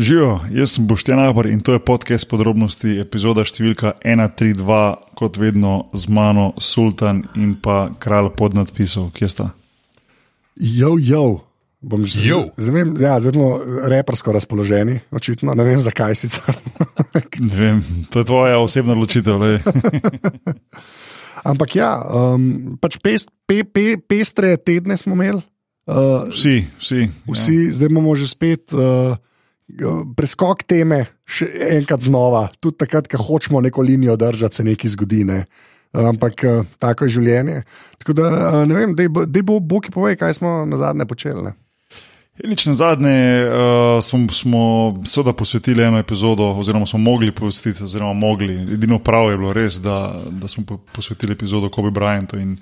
Živijo, jaz sem Boštjan Abr in to je podcast podrobnosti, epizoda številka 132, kot vedno z mano, Sultan in pa kralj pod nadpisom, kje sta. Jo, jo. Bom že Jo. zelo ja, zelo repersko razpoloženi, očitno. Ne vem zakaj sicer. Ne vem, to je tvoja osebna odločitev. Ampak ja, um, pač pest, pe, pe, pestre tedne smo imeli. Uh, Vsi, vsi. vsi, ja. zdaj bomo že spet uh, preskok teme, še enkrat znova, tudi takrat, ko hočemo neko linijo držati, se nekaj zgodi. Ne? Ampak uh, tako je življenje. Tako da uh, ne vem, da bo Bog ki pove, kaj smo na zadnje počeli. Ne? Ja. Nič na zadnje uh, smo, smo seveda posvetili eno epizodo, oziroma smo mogli posvetiti, oziroma mogli. Edino prav je bilo res, da, da smo po- posvetili epizodo Kobe Bryantu in,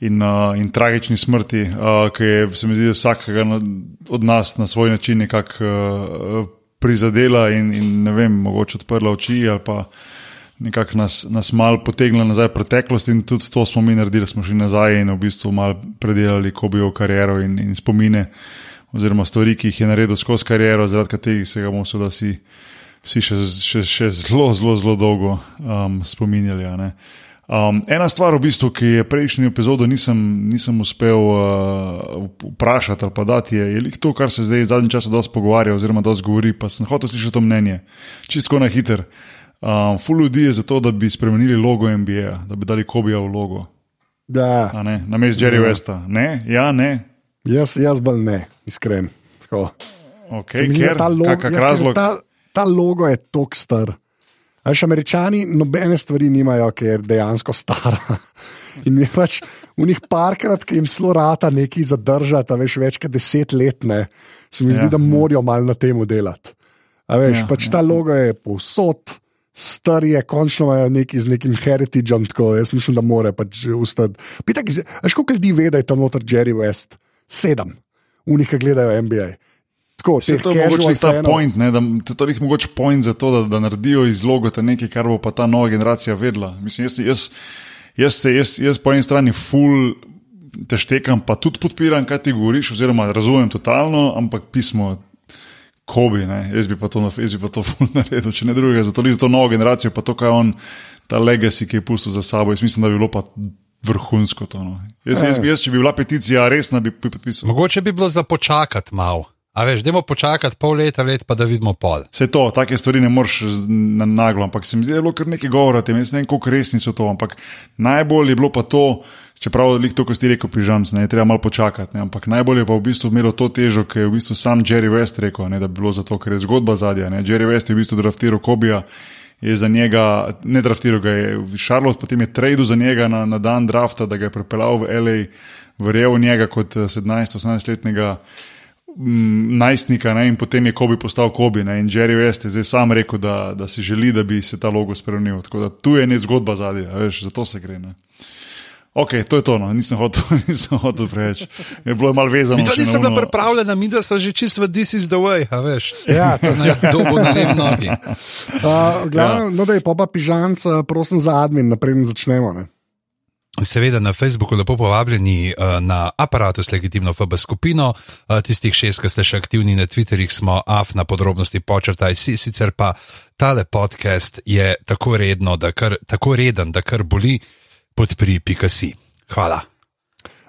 in, uh, in tragični smrti, uh, ki je, se mi zdi, vsakega na, od nas na svoj način nekako uh, prizadela in, in ne vem, mogoče odprla oči ali pa nekako nas, nas malo potegnila nazaj v preteklost in tudi to smo mi naredili, smo šli nazaj in v bistvu malo predelali Kobejo kariero in, in spomine oziroma stvari, ki jih je naredil skozi kariero, zaradi katerih se ga bomo seveda vsi, še, še, še zelo, zelo, zelo dolgo um, spominjali. ne. Um, ena stvar, v bistvu, ki je prejšnjo epizodo nisem, nisem uspel uh, vprašati ali pa dati, je, je to, kar se zdaj zadnji čas dosti pogovarja, oziroma dosti govori, pa sem hotel slišati to mnenje. Čisto na hiter. Um, Ful ljudi je za to, da bi spremenili logo NBA, da bi dali Kobija v logo. Da, a ne, Na mestu Jerry. Westa. Ne, ja, ne. jaz, jaz bolj ne, iskren. Tako. Okay, ker, kak ja, razlog? ta, ta logo je tok star. Až američani nobene stvari nimajo, ker je dejansko stara. In je pač v njih parkrat, ki jim celo rata nekaj zadržati, veš, več kot deset let, ne, se mi zdi, Ja, da morajo malo na tem delati. A veš, Ja, pač ja, ta logo je povsod, star je, končno imajo neki z nekim heritageom, tako jaz mislim, da more pač ustati. Pitak, veš, koliko ljudi ve, da je tam noter Jerry West? Sedem, unih, ki gledajo NBA. Tako, Se to je mogoče ta fanov. point, ne, da to je mogoče point za to, da, da naredijo iz logota nekaj, kar bo pa ta nova generacija vedela. Mislim, jaz, jaz, jaz, jaz, jaz po eni strani full te štekam, pa tudi podpiram, kaj ti govoriš, oziroma razumem totalno, ampak pismo. Kobi, ne? jaz bi pa to, jaz bi pa to ful naredil, če ne drugega, zato za to novo generacijo, pa to, kaj on, ta legacy, ki je pustil za sabo, jaz mislim, da bi bilo pa vrhunsko to. No. Jaz, jaz, jaz, če bi bila peticija resna, bi bi podpisal. Mogoče bi bilo za počakati malo. A veš, dajmo počakati pol leta, let, pa da vidimo pol. Vse to, take stvari ne moreš na naglo, ampak se mi zdi, da je bilo kar nekaj govora ne vem, koliko resni so to, ampak najbolj je bilo pa to, čeprav je to, ko si rekel, pižams, ne je treba malo počakati. Ne, ampak najbolj je pa v bistvu imelo to težo, ki je v bistvu sam Jerry West rekel, ne, da bi bilo zato, ker je zgodba zadnja. Jerry West je v bistvu draftiral Kobija. Je za njega, ne draftiral ga je v Charlotte, potem je trajal za njega na, na dan drafta, da ga je pripeljal v LA, verjel v njega kot eh, 17-18-letnega mm, najstnika ne, in potem je Kobi postal Kobi. Ne, in Jerry West je zdaj sam rekel, da, da si želi, da bi se ta logo spremenil. Tako da tu je nek zgodba zadnja, veš, zato se gre. Ne. Ok, to je to, no. nisem hotel, nisem hotel preveč. Je bilo malo vezano. Mi to nisem bila ono- pripravljena, mi da so že čist v This is the way, a veš. Ja, Na dobu na lem nogi. Uh, glavno, ja. no, da je pa pižanc, uh, prosim za admin, naprej začnemo. Ne? Seveda na Facebooku lepo povabljeni uh, na aparatus legitimno FB skupino. Uh, tistih šest, ki ste še aktivni na Twitterjih, smo af na podrobnosti počrtaj si, sicer pa tale podcast je tako, redno, da kar, tako reden, da kar boli, podpri Pikasi. Hvala.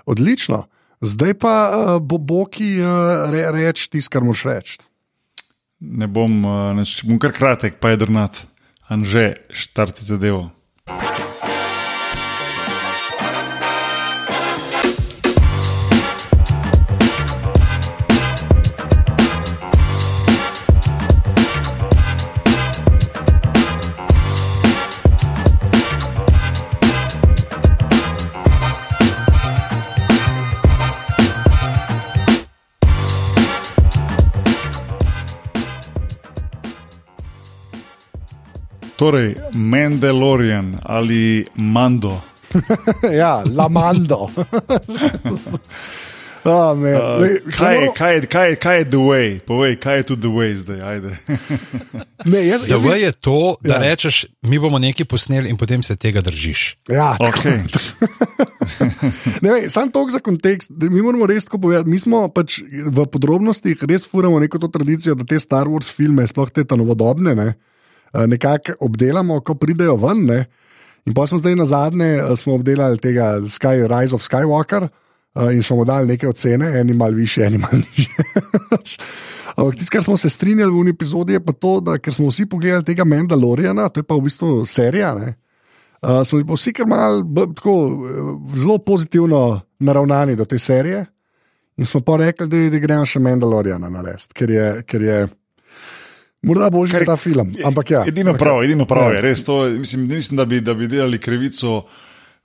Odlično. Zdaj pa uh, bo Boki uh, re, reči tisto, kar moš reči. Ne bom, uh, neč, bom kar kratek, pa je drnat. Anže, štarti zadevo. Torej, Mandalorian ali Mando. ja, Lamando. Oh, man. Uh, Lej, kaj, je, kaj, je, kaj, je, kaj je the way? Povej, kaj je tu the way zdaj? Ajde. ne, jaz, Da jaz, bi- je to, da Ja. rečeš, mi bomo nekaj posneli in potem se tega držiš. ja, tako, Okay. Ne, ne, sam tok za kontekst, da mi moramo res tako povedati. Mi smo pač v podrobnostih res furamo neko to tradicijo, da te Star Wars filme, sploh te novodobne, ne, eh, nekako obdelamo, ko pridejo ven. Ne. In pa smo zdaj na zadnje obdelali tega Sky, Rise of Skywalker eh, in smo mu dali neke ocene, eni mal više, eni mal niže. Ampak tisto, kar smo se strinjali v uni epizodi, je pa to, da ker smo vsi pogledali tega Mandaloriana, to je pa v bistvu serija. Ne, Uh, smo pa vsi kar malo b- tako, eh, zelo pozitivno naravnani do te serije, in smo pa rekli, da, da gremo še Mandaloriana narediti, ker je, ker je morda boljši kot ta film. Ampak ja, Edino prav, edino prav Ja. je. Res, to, mislim, mislim da, bi, da bi delali krivico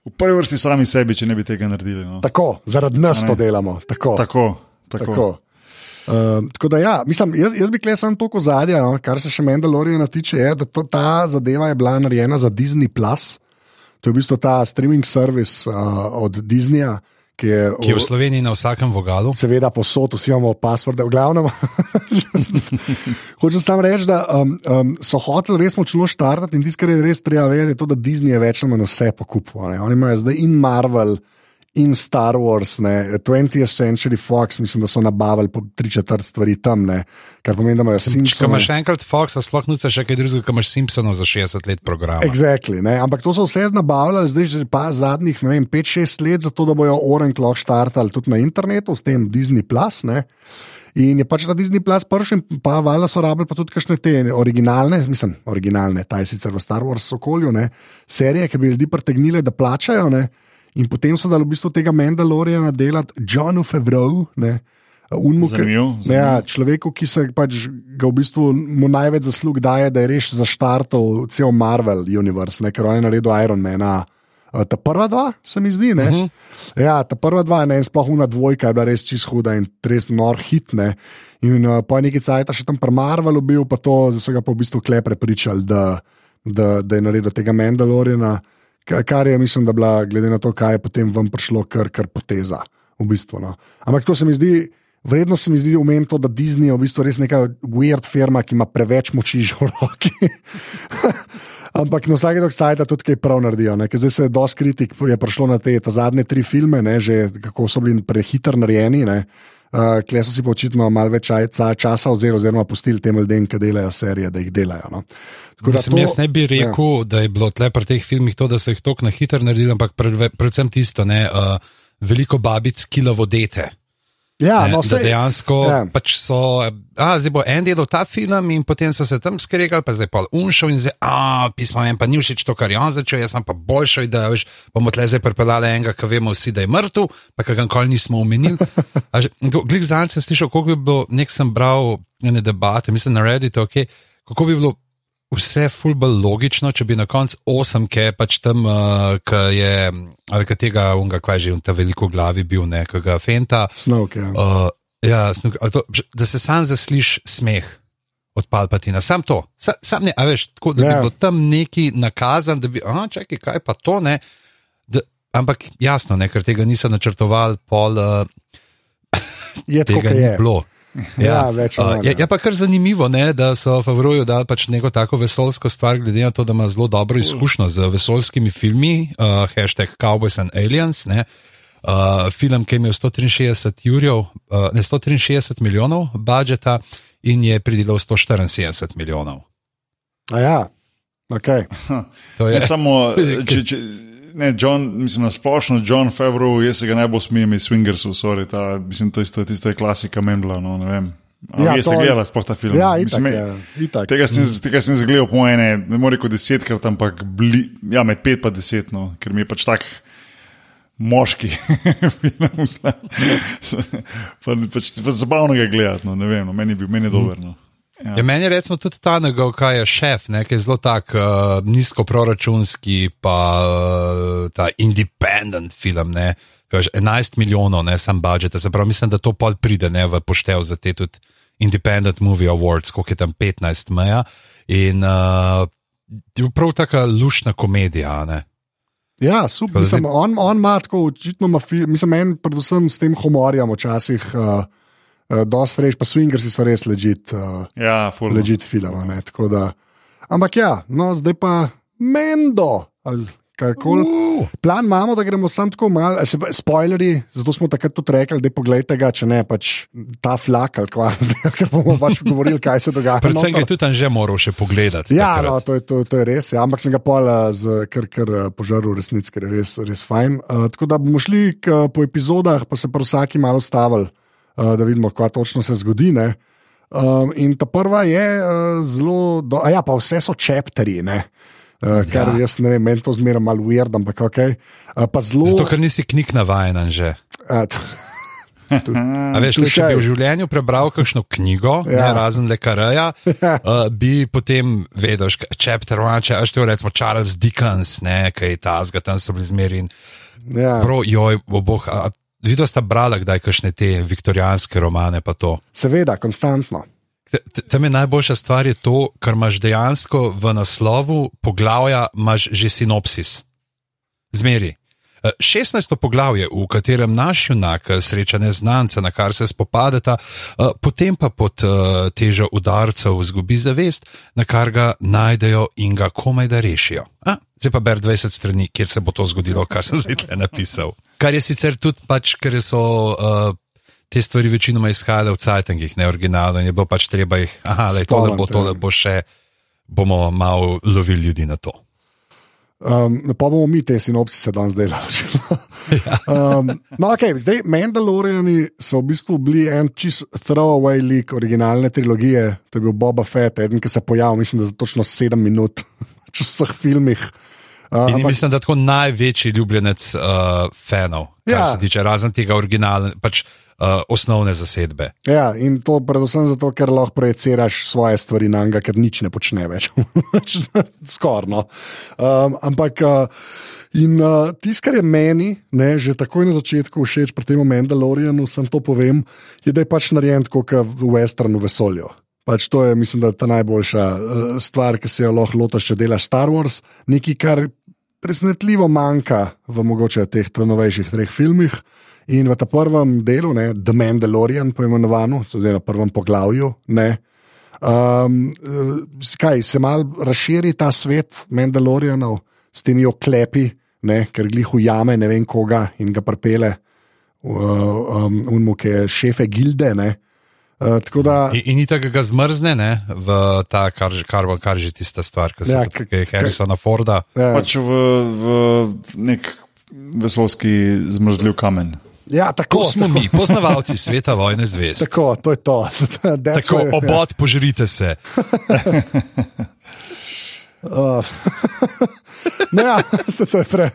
v prvi vrsti sami sebi, če ne bi tega naredili. No. Tako, zaradi nas to delamo. Tako, Tako, tako. tako. Uh, tako da, ja, mislim, jaz, jaz bi klej samo toliko zadnja, no, kar se še Mandaloriana tiče, je, da to, ta zadeva je bila narejena za Disney. Plus. To je v bistvu ta streaming servis uh, od Disneyja, ki je, Ki je v Sloveniji na vsakem vogalu. seveda posod, vsi imamo pasvorde, v glavnem. Hočem samo reči, da um, um, so hoteli res močno štartati in tisto, kar je res treba vedeti, je to, da Disney je več ali manj vse pokupil. Oni imajo zdaj in Marvel. In Star Wars, ne, 20th Century Fox, mislim, da so nabavili po tri četrt stvari tam, ne, kar pomeni, da imajo Če Simpsons. imaš še enkrat Fox, a sploh nuca še kaj drugega, kot imaš Simpsonov za 60 let programa. Exactly, ne, ampak to so vse nabavljali, zdaj že pa zadnjih 5-6 let, zato da bojo Orange lahko štartali tudi na internetu s tem Disney. Plus, ne. In je pač ta Disney Plus prvi, pa valjda so rabili pa tudi kakšne te originalne, mislim, originalne, ta je sicer v Star Wars okolju, ne, serije, ki bi ljudi pritegnile, da plačajo. Ne. In potem so dali v bistvu tega Mandaloriana delati Johnu Favreau. Ne. Unmu, Zanimivo, zanimivo. Ja, človeku, ki se pač ga v bistvu mu največ zaslug daje, da je res zaštartal cel Marvel universe, ne, ker on je naredil Iron Man. Ta prva dva, se mi zdi. Uh -huh. Ja, ta prva dva, ne, sploh una dvojka je bila res čist huda in res nor hitne. In uh, po neki cajt še tam pri Marvelu bil, pa to zdaj so ga pa v bistvu kle prepričali, da, da, da je naredil tega Mandaloriana, kar je, mislim, da bila, glede na to, kaj je potem vam prišlo, kar, kar poteza. V bistvu, no. Ampak to se mi zdi. Vredno se mi zdi umeti to, da Disney je v bistvu res neka weird firma, ki ima preveč moči že v roki. Ampak na vsake dokajta tudi kaj prav naredijo. ne, ker Zdaj se je dosti kritik je prišlo na te zadnje tri filme, ne, že kako so bili prehitro narejeni. ne. Uh, Kle so si pa očitno malo več časa vzeli, oziroma pustili tem ljudem, ki delajo serije, da jih delajo. No. Tako da Mislim, to- jaz ne bi rekel, ja. da je bilo tle pri teh filmih to, da so jih tako na hitro naredili, ampak predvsem tisto, ne, uh, veliko babic kilavo dete. Ja, no, sej, dejansko ja. pač so, a, zdaj bo en delal ta film, in potem so se tam skregali, pa zdaj pa unšel in zdaj, a, pismo meni pa ni všeč to, kar je on začel, jaz sem pa boljšo idejo, veš, bomo tle zdaj pripeljali enega, ki vemo vsi, da je mrtev, pa ki ga nikoli nismo omenili. Glik zadnjič sem slišal, koliko bi bilo, nek sem bral ene debate, mislim na Redditu, okay, kako bi bilo. Vse je ful bolj logično, če bi na koncu osem, ki je pač tam, uh, ki je, ali ki tega, unga, kaj že, ta veliko glavi bil, ne, ki ga fenta. Snovke. Ja. Uh, ja, snuk, to, da se sam zasliš smeh od Palpatina, sam to. Sam, sam ne, a veš, tako, da Ja. bi bilo tam neki nakazan, da bi, a čakaj, kaj pa to ne. Da, ampak jasno, ne, ker tega niso načrtovali, pol uh, Je tako, tega kot ni je. bilo. Ja, več ali uh, je, ja. je pa kar zanimivo, ne, da so Favroju dali pač neko tako vesoljsko stvar, glede na to, da ima zelo dobro izkušnjo z vesoljskimi filmi, uh, hashtag Cowboys and Aliens. Ne, uh, film, ki je imel 163, jurjev, uh, ne 163 milijonov budžeta in je pridelal 174 milijonov. A ja. To je Ne samo, če, če, ne, John, mislim, na splošno John Favreau, jaz se ga najbolj smijem iz Swingersov, sorry, ta, mislim, to, isto, tisto je klasika Mendla, no, ne vem. Ja, Ja, jaz sem je- gledala sploh ta film. Ja, Mislim, itak, ja, itak. Tega sem, tega sem zgledal po ene, ne more kot desetkrat, ampak bli, ja, med pet pa deset, no, ker mi je pač tak moški film. pa, pač, pač zabavno ga gledati, no, ne vem, no, meni je bil, meni je dober. No. Ja, meni je recimo tudi ta njegov, kaj je šef, ne, ki je zelo tak uh, nizkoproračunski, pa uh, ta independent film. Ne, že 11 milijonov, ne sam budžet. Se pravi, mislim, da to pol pride ne, v poštev za te tudi Independent Movie Awards, koliko je tam 15 meja. In uh, je prav taka lušna komedija. Ne. Ja, super. Da Mislim, on, on ima tako, očitno mislim, en, predvsem s tem humorjem, včasih, uh, uh, dosti reč, pa swingersi so res ležit, uh, Ja, full. ležit film. ne, Da, ampak ja, no, zdaj pa Mendo karkoli. Uh, Plan imamo, da gremo samo tako malo, spoilerji, zato smo takrat tudi rekli, da pogledajte ga, če ne pač ta flak ali kva, ker bomo pač govorili, kaj se dogaja. predvsem No, ga je tudi tam že moral še pogledati. Ja, takrat. no, to, je, to, to je res, ja. ampak sem ga pol eh, z kar, kar eh, požaril, resnici, ker je res, res fajn. Uh, tako da bomo šli k, po epizodah, pa se pa vsaki malo stavili, da vidimo, kaj točno se zgodi. Ne? Um, in ta prva je uh, zelo, do, a ja, pa vse so čepteri, ne. Uh, kar Ja. jaz ne vem, meni to zmeraj malo weird, ampak ok. Uh, zelo. Zato, ker nisi knjig navajen že. Uh, t- A veš, le, če bi v življenju prebral kakšno knjigo, ja. Ja. ne, razen le karaja, uh, bi potem vedel, chapter one, če až to recimo Charles Dickens, ne, kaj ta zga, tam so bili zmeri in ja, prav, joj, bo boh. a Videla sta brala kdaj kakšne te viktorijanske romane, pa to. seveda, konstantno. Tam je najboljša stvar je to, kar imaš dejansko v naslovu poglavja, imaš že sinopsis. Zmeri. Eh, 16. poglavje, v katerem naš junak eh, sreča neznanca, na kar se spopadeta, eh, potem pa pod eh, težo udarcev izgubi zavest, na kar ga najdejo in ga komaj da rešijo. A, zdaj pa ber 20 strani, kjer se bo to zgodilo, kar sem zdaj napisal. Kar je sicer tudi pač, ker so. Uh, Te stvari večinoma izhajajo v Cajtangih, ne originalno, in je bilo pač treba jih, aha, le tole bo, Spomnite. tole bo še, bomo malo lovili ljudi na to. Um, pa bomo mi te sinopsise danes delali. um, no, okay, zdaj, Mandaloriani so v bistvu bili en čist throwaway lik originalne trilogije, to je bil Boba Fett, eden, ki se je pojavil, mislim, da za točno sedem minut v vseh filmih. Uh, In mislim, da tako največji ljubljenec uh, fanov, kar Ja. se tiče razen tega originalne, pač uh, osnovne zasedbe. Ja, in to predvsem zato, ker lahko projiciraš svoje stvari na njega, ker nič ne počne več. Skorno. Um, ampak. Uh, In uh, tisto, kar je meni, ne, že takoj na začetku všeč pri tem Mandalorianu, sem to povem, je, da je pač narejen tako, kot v westernu vesolju. Pač to je, mislim, da ta najboljša uh, stvar, ki se jo lahko lotaš, če delaš Star Wars, nekaj, kar presenetljivo manjka v mogoče teh novejših treh filmih. In v tem prvem delu, ne, The Mandalorian, poimenovano, oziroma prvem poglavju, ne, um, kaj, se mal razširi ta svet Mandalorianov s temi oklepi, ne, ker glih ujame ne vem koga in ga prepele, uh, um, unmu, ki je šefe gilde. Ne. Uh, tako da, In, in ni tako ga zmrzne, ne, v ta, kar, kar, kar že tista stvar, ki se Ja, ja, je Harrisona Forda. ja, Pač v, v nek vesolski zmrzljiv kamen. ja, To tako smo mi, poznavalci sveta vojne zvezd. Tako, to je to. That's Tako, why- ja. obod, požrite se. Uh, no ja, to, je pre.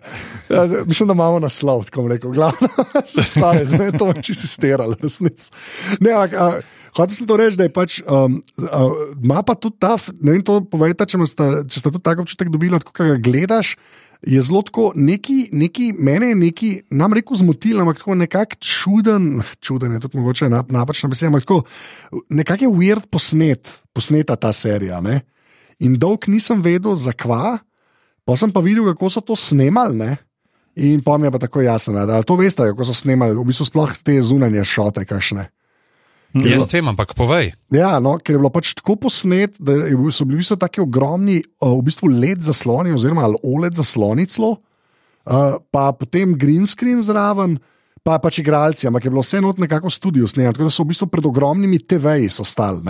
Ja, mislim, da imamo naslov, tako rekel. Glavno, stari, zdaj je to čisto isteral, resnic. Ne, ampak, hotel sem to reči, da je pač, um, uh, ima pa tudi ta, ne vem, to povejte, če, sta, če ste tudi tako občutek dobili, kot ga gledaš. Je zelo tako, neki, neki, mene je neki, nam rekel, zmotil, ampak tako nekako čuden, čuden je tudi mogoče nap- napačna beseda, ampak tako nekako je weird posnet, posneta ta serija. Ne? In dolg nisem vedel, zakva, pa sem pa videl, kako so to snemali. Ne? In pa mi je pa tako jasno, da to veste, kako so snemali, v bistvu sploh te zunanje šote, kakšne. Jaz vem, ampak povej. Ja, no, ker je bilo pač tako posnet, da so bili v bistvu tako ogromni, uh, v bistvu led zasloni, oziroma OLED zasloni celo, uh, pa potem green screen zraven, pa pač igralci, ampak je bilo vse not nekako v studiu snemano, tako da so v bistvu pred ogromnimi TV-ji so stali.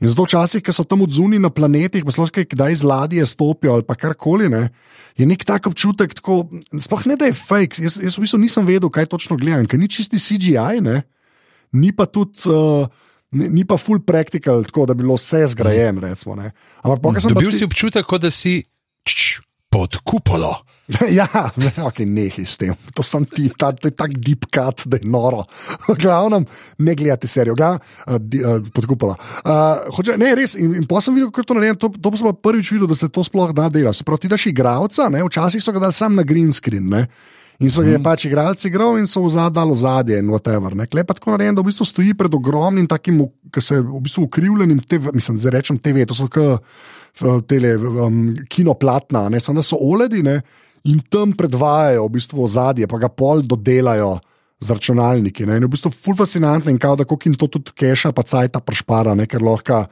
In zato včasih, ko so tam odzuni na planetih, pa sploh kaj, kdaj iz ladje stopijo ali pa karkoli, ne, je nek tak občutek, tako, sploh ne da je fake. Jaz, jaz v bistvu nisem vedel, kaj točno gledam, ker ni čisti CGI, ne, ni pa tudi. Uh, Ni, ni pa full practical, tako da bi bilo vse zgrajeno. Recimo, ne. Ampak pokaj sem Dobil pa si občutek, kot da si čš, pod kupolo. ja, ne, okay, nehaj s tem. To sem ti, ta, to je tak deep cut, da je noro. V glavnem, ne gledate serijo, glavnem, uh, di, uh, podkupala. Uh, hoče, ne, res, in, in pa sem videl, kako to naredim. To, to sem pa prvič videl, da se to sploh da dela. Se pravi, ti daš igralca, ne, včasih so ga dali sam na green screen. Ne. In so ga mm. pač igralci igral in so v zadnjem zadje in whatever. Ne. Klep pa tako narejen, da v bistvu stoji pred ogromnim takim, ki se v bistvu ukrivljenim, TV, mislim, zdaj rečem TV, to so k tele um, kinoplatna, ne samo da so oledi, ne, in tam predvajajo v bistvu ozadje, pa ga pol dodelajo z računalniki. Ne? In v bistvu ful fascinantno in kao, da koliko jim to tudi keša, pa cajta prešpara, ne? ker lahko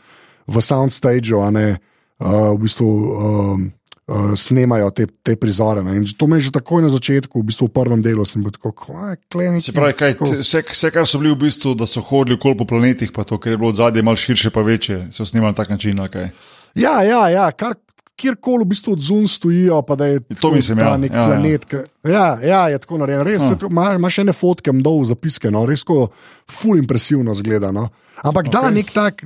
v soundstageu, a ne uh, v bistvu. Um, Uh, snemajo te, te prizore. Ne. In to me je že takoj na začetku, v bistvu v prvem delu, sem bil tako, klemen. Se pravi, kaj, te, vse, vse, kar so bili v bistvu, da so hodili okoli po planetih, pa to, ker je bilo od zadnje malo širše, pa večje, so snimali na tak način. Okay. Ja, ja, ja, kar, kjerkoli v bistvu od zunaj stojijo, pa da je to mislim, ja. nek ja, planet. Ja. ja, ja, je tako narejeno. Res ja. imaš ene fotke, dol zapiske, no, res ko ful impresivno zgleda. No. Ampak okay. da nek tak.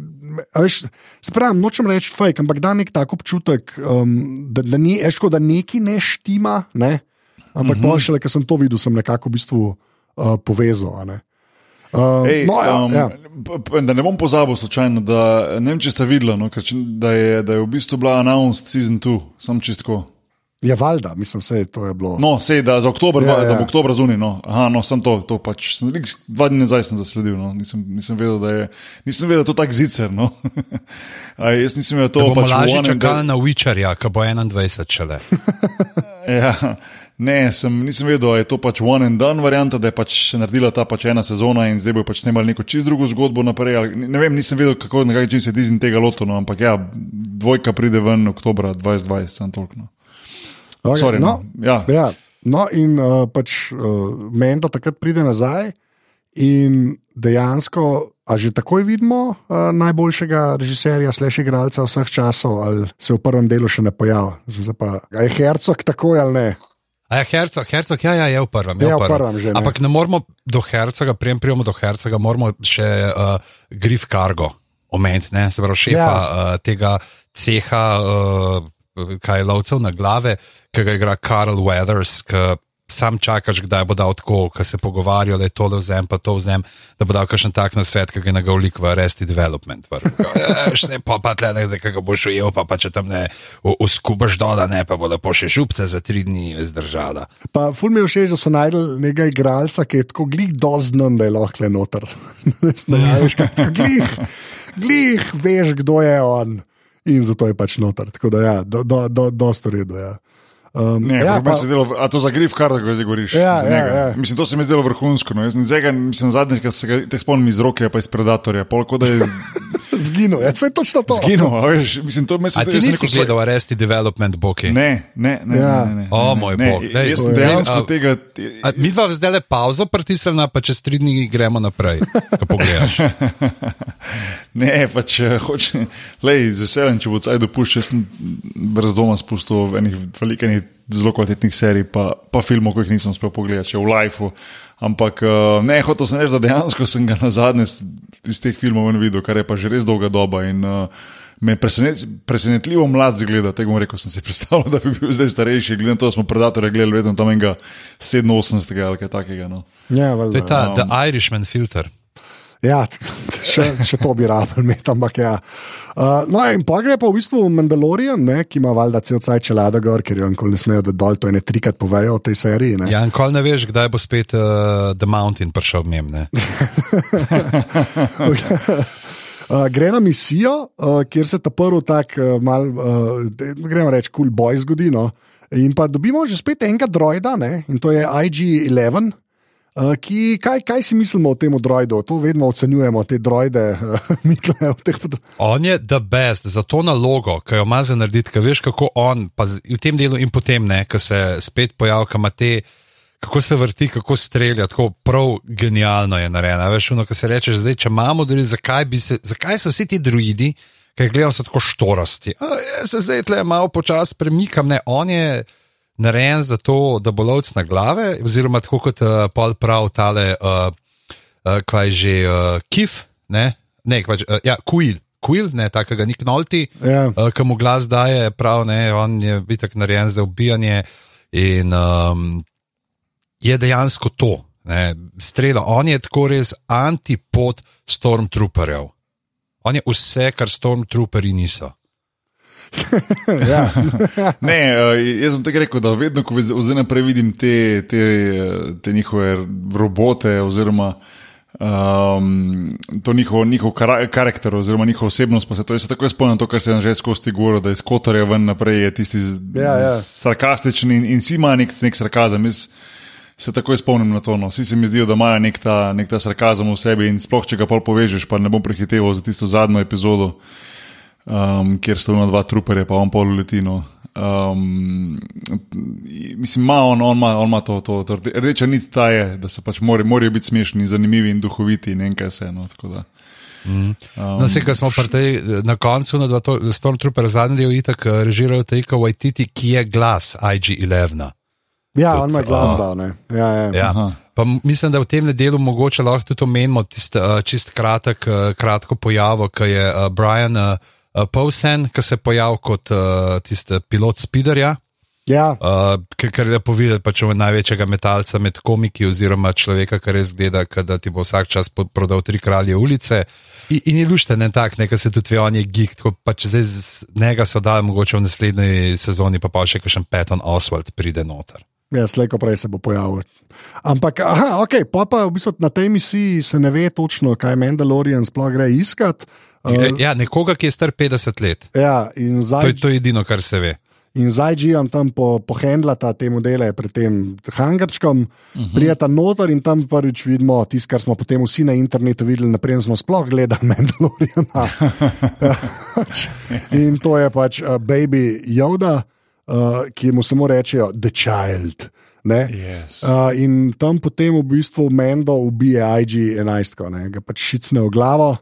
Spravim, nočem reči fake, ampak da nek tak občutek, um, da, da, ni, eško, da neki ne štima. Ne? Ampak uh -huh. šele, ker sem to videl, sem nekako v bistvu uh, povezal. Ne? Um, Ej, no, ja, um, ja. Da ne bom pozabil, slučajno, da ne vem, če ste videli, no, da, je, da je v bistvu bila announced season 2, sem čistko. Je valjda, mislim, da je to bilo. No, sej, da za oktober, ja, da ja. bo oktober zunaj. No. Aha, no, sem to, to pač. Sem, dva dni nazaj sem zasledil, no. nisem, nisem vedel, da je, nisem vedel, da je to tak zicer. No. Aj, jaz nisem vedel, da je to pač. Lažje čakal na Witcherja, ki bo 21 šele. ja, ne, sem, nisem vedel, da je to pač one and done varianta, da je pač naredila ta pač ena sezona in zdaj bo pač snemali neko čist drugo zgodbo naprej. Ne vem, nisem vedel, kako na kaj način se Disney tega lotil, no, ampak ja, dvojka pride ven oktober 2020, sem toliko. No. Okay, Sorry, no, no. Ja. Ja, no, in uh, pač uh, meni to takrat pride nazaj, in dejansko, a že takoj vidimo uh, najboljšega režiserja, sliši igralca vseh časov, ali se v prvem delu še ne pojavlja. Je Hercog takoj ali ne? A je Hercog, Hercog ja, ja, je v prvem. Je ja, v prvem. Že, ne. Ampak ne moramo do Hercoga, prijem prijemo do Hercoga, moramo še uh, Grif Cargo omeniti, se pravi šefa ja. uh, tega ceha. Uh, kaj lovcev na glave, ki ga igra Karl Weathers, ki sam čakaš, kdaj bo dal tako, ki se pogovarjajo, da je to vzem, pa to vzem, da bo dal kakšen tak na svet, ki ga je nagovlik v Resti Development. Še ne pa pa tle, da ga boš ujel, pa, pa če tam ne uskubaš dol, ne pa bo da pošle šupce za tri dni zdržala. Pa ful mi je všeč, da so najdel nekega igralca, ki je tako glik doznan, da je lahko le noter. ne, veš, glih, glih, veš, kdo je on in zato je pač noter. Tako da, ja, do, do, do, dosto redo. Ja. Um, ne, ja, pa, delo, a to za grif, kar tako zdaj govoriš. Ja, ja, ja. Mislim, to se mi je zdelo vrhunsko. No. Jaz sem zadnjič, ki se te spomnim iz roke, pa iz predatorja. Polko, je... Zginil, ja, je točno to. Zginil, veš, mislim, to me se zdi. Ti nisi neko... gledal Arresti Development Boki? Ne, ne, ne. Ja. ne, ne, ne o moj ne, bog. Dej, jaz sem dejansko a, tega. A, mi dva zdaj le pauzo pritisnemo, pa čez tri dni gremo naprej, ko pogledaš. ne, pač hoče, lej, z veseljem, če bo caj dopuščal, sem brez doma spustil v enih velikih zelo kvalitetnih serij, pa, pa filmov, ki jih nisem uspel pogledati, še v Lifeu. Ampak uh, ne, hotel sem reči, da dejansko sem ga na zadnje iz teh filmov videl, kar je pa že res dolga doba. In, uh, Me je presenet, presenetljivo mlad zgleda, tega rekel, sem si predstavljal, da bi bil zdaj starejši. Glede na to, da smo predatorje gledali, vedno tam enega 87. ali kaj takega. No. Ja, valj, to je ta um, The Irishman filter. Ja, še, še to bi rabil imeti, ampak ja. Uh, no, in pa gre pa v bistvu Mandalorian, ne, ki ima valjda cel cel čelada gor, ker jo nikoli ne smejo, da dol to ene trikrat povejo o tej seriji. Ne. Ja, in kol ne veš, kdaj bo spet uh, The Mountain prišel mem. Uh, gre na misijo, uh, kjer se ta prvi tak, uh, mal, uh, gremo reči, kul cool boj zgodi. No? In pa dobimo že spet enega droida, ne? in to je IG-11. Uh, ki, kaj, kaj si mislimo o tem droidu? To vedno ocenjujemo, te droide. Uh, on je the best za to nalogo, ki jo ima za narediti, ki veš, kako on, pa v tem delu in potem ne, ki se spet pojavlja, ima te. Kako se vrti, kako strelja, tako prav genialno je narejeno. Veš, ono, kar se reče, zdaj, če imamo drugi, zakaj, se, zakaj so vsi ti druidi, ki gledajo se tako štorasti. A, jaz se zdaj tle malo počasi premikam, ne, on je narejen za to, da bo lovec na glave, oziroma tako kot uh, Paul prav tale, uh, uh, kaj že uh, kif, ne, ne pač, uh, ja, kuil. Kuil, ne takega, nik nolti, yeah. uh, ki mu glas daje, prav, ne, on je bitek narejen za ubijanje in um, je dejansko to, ne, strela. On je tako res antipod stormtrooperjev. On je vse, kar stormtrooperi niso. ja. ne, uh, jaz sem tako rekel, da vedno, ko vidim te, te, te njihove robote, oziroma Um, to njihov, njihov kara, karakter, oziroma njihov osebnost, pa se to se tako spomnil, to, kar se je že skozi govoril, da iz kotorja ven naprej je tisti Ja, ja. z, sarkastičen in, in si ima nek, nek sarkazem. Jaz se tako spomnim na to. No. Vsi se mi zdijo, da imajo nek ta, nek ta sarkazem v sebi in sploh, če ga pol povežeš, pa ne bom prehiteval za tisto zadnjo epizodo, um, kjer sta dva truperja, pa on pol letino. Um, mislim, ima on, on ima, on ima to, to, to rdeča nit ta je, da se pač more, morajo biti smešni, zanimivi in duhoviti in nekaj se. No, tako da. Um, no, kar smo pri tej, na koncu, na Stormtrooper, zadnji del, itak eh, režiral Taika Waititi, ki je glas IG-11. Ja, Tudi, on ima glas dal. ne. Ja, ja. Ja. Pa mislim, da v tem delu mogoče lahko tudi omenimo tisto uh, čist kratek, uh, kratko pojavo, ki je uh, Brian uh, uh, Powsen, ki se je pojavil kot uh, tisti pilot Spiderja. Ja, Uh, ker je lepo videti, pač največjega metalca med komiki, oziroma človeka, ki res gleda, da ti bo vsak čas prodal tri kralje ulice. In, in je lušte ne tak, nekaj se tudi ve, on je geek, tako pač zdaj z njega so dali mogoče v naslednji sezoni, pa pa še kakšen Patton Oswald pride noter. Ja, slejko prej se bo pojavil. Ampak, aha, ok, pa, pa v bistvu na tej misiji se ne ve točno, kaj Mandalorian sploh gre iskat. Uh, Ja, nekoga, ki je star 50 let. ja, in To je, to je edino, kar se ve. in zdaj Džijam tam po, pohendlata te modele pred tem hangarčkom, uh -huh. prijeta noter in tam prvič vidimo tisto, kar smo potem vsi na internetu videli, naprej smo sploh gledali Mandaloriana. in to je pač uh, Baby Yoda, uh, ki mu samo rečejo The Child. Ne? Yes. Uh, in tam potem v bistvu Mendo ubije IG-11, ne? ga pač šicne v glavo,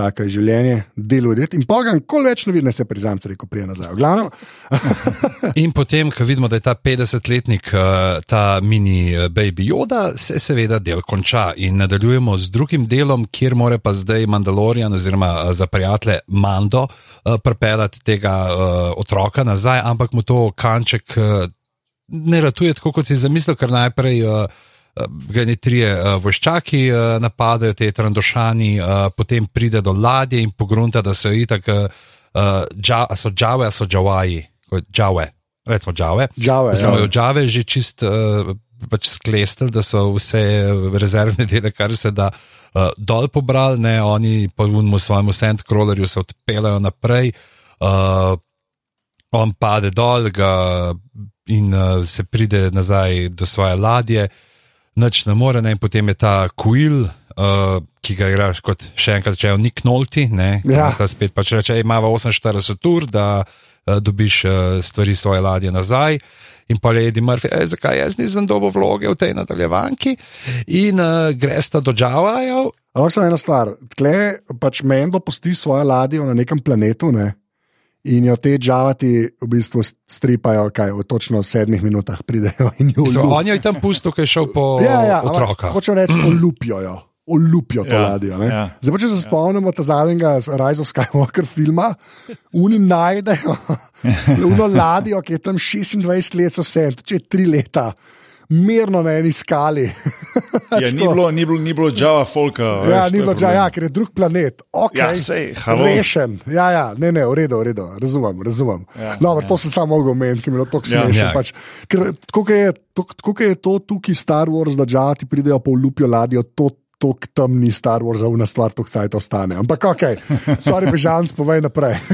tako je življenje, deluje. In pogan, ko več ne vidim, se priznam, rekel prije nazaj. V glavnem, In potem, ko vidimo, da je ta 50-letnik, uh, ta mini uh, baby Yoda, se seveda del konča in nadaljujemo z drugim delom, kjer mora pa zdaj Mandalorian oziroma uh, za prijatelje Mando pripeljati tega otroka nazaj, ampak mu to kanček ne ratuje tako, kot si zamislil, ker najprej. Uh, Ga ne trije uh, vojščaki uh, napadajo, te trandošani, uh, potem pride do ladje in pogrunta, da so itak, uh, uh, dža, so džave, a so džavaji, džave, recimo džave. Džave, Samo ja. jo džave že čist uh, pač sklestel, da so vse rezervne dele, kar se da uh, dol pobrali, ne, oni pa v svojemu sandcrawlerju se odpeljajo naprej. Uh, on pade dol ga in uh, se pride nazaj do svoje ladje, noč ne more, ne, in potem je ta Quill, uh, ki ga igraš kot še enkrat, če je Nick Nolte, ne, Ja. ta spet pač reče, "Ej, imamo 48 ur, da uh, dobiš uh, stvari svoje ladje nazaj. In pa je Eddie Murphy, e, zakaj jaz nisem dobil vloge v tej nadaljevanki, in uh, greš ta do Džavajev. Ampak samo ena stvar, tle pač Mendo posti svojo ladjo na nekem planetu ne? In jo te džavati v bistvu stripajo, kaj v točno sedmih minutah pridejo So, on je tam pustil, ki je šel po Ja, ja, ampak otroka. Hočem reči, olupijo jo. Olupijo to Ja, ladjo. ne. ja. Zdaj, če se spomnimo ta zadnjega Rise of Skywalker filma, oni najdejo uno ladjo, ki je tam 26 let, so se, če je tri leta, mirno na eni skali. Ja, ni, bilo, ni, bilo, ni bilo Java Folka. Ja, veš, ni bilo, problem. ja, ker je drug planet. Okay. Ja, sej, halo. Rešen. Ja, ja, ne, ne, v redu, v redu, razumem. razumem. Ja, no, ja. To sem samo mogel omeniti, ki mi je bilo tako Ja. smešno. Ja. Pač, ker tako je, tako- tako je to tukaj Star Wars, da džati pridejo po lupijo ladjo, to tako temni Star Wars, zavna stvar, to kdaj to stane. Ampak ok, sorry, bežanc, povej naprej.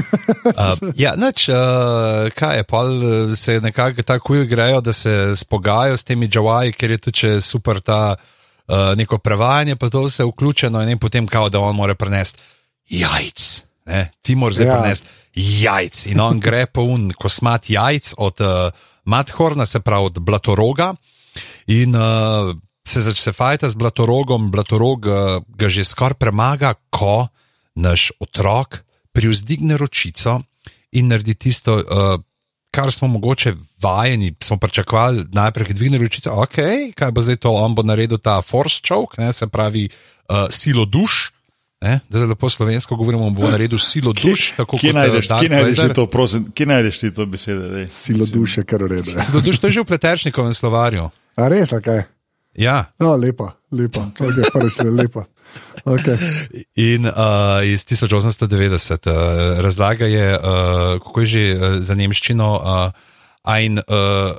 Uh, ja, nič, uh, kaj je, pol uh, se nekako tako igrajo, da se spogajajo s temi džavaji, ker je tudi če super ta uh, neko prevajanje, pa to vse vključeno in potem kao, da on mora prenesti jajc. Ne? Ti moraš zdaj Ja. ja. prenesti jajc. In on gre po un kosmat jajc od uh, Madhorna, se pravi od Blatoroga. In uh, se začne fajta z Blatorogom, Blatorog uh, ga že skoraj premaga, ko naš otrok privzdigne ročico in naredi tisto, uh, kar smo mogoče vajeni, smo pričakovali najprej, ki dvigne ročico, ok, kaj bo zdaj to, on bo naredil ta force choke, ne, se pravi uh, silo duš. Ne, da lepo slovensko govorimo, bo naredil silo duš. tako Kje kot, eh, najdeš, kje najdeš to, prosim, kje najdeš ti to besede? Dej? Silo duše, kar urede. Silo duš, to je že v pleteršnikovem slovarju. A res, ok. Ja, No, lepa, lepa, okay, prvi se lepa. Okay. In uh, iz 1890 uh, razlaga je, uh, kako je že uh, za nemščino, uh, ein, uh,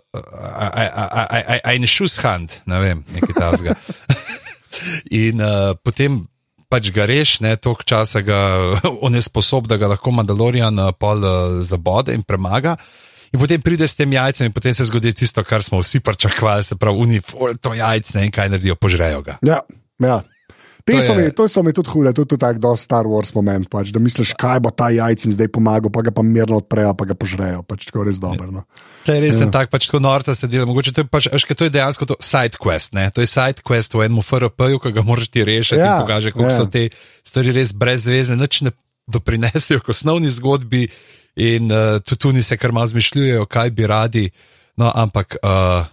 ein, ein Schusshand, ne vem, nekaj tasga. In uh, potem pač ga reš, ne toliko časa ga on je sposob, da ga lahko Mandalorian uh, pol uh, zabode in premaga. In potem pride s tem jajcem, in potem se zgodi tisto, kar smo vsi pričakovali, se pravi, uniform, to jajce, ne in kaj naredijo, požrejo ga. Ja, ja. Te To so, je- mi, to so mi tudi hude, tudi tako do Star Wars moment, pač, da misliš, kaj bo ta jajcem zdaj pomagal, pa ga pa mirno odprejo, pa ga požrejo. Pač, tako res dobro. No. To je res ja. tak, pač tako norca se dela. Mogoče to je, pač, kaj to je dejansko to side quest. Ne? To je side quest v enem FRP-ju, ki ga moraš ti rešiti ja, in pokaže, kako ja. ja. so te stvari res brezvezne, nič ne doprinesejo k osnovni zgodbi in uh, tudi tu se kar malo zmišljujejo, kaj bi radi. No, ampak uh,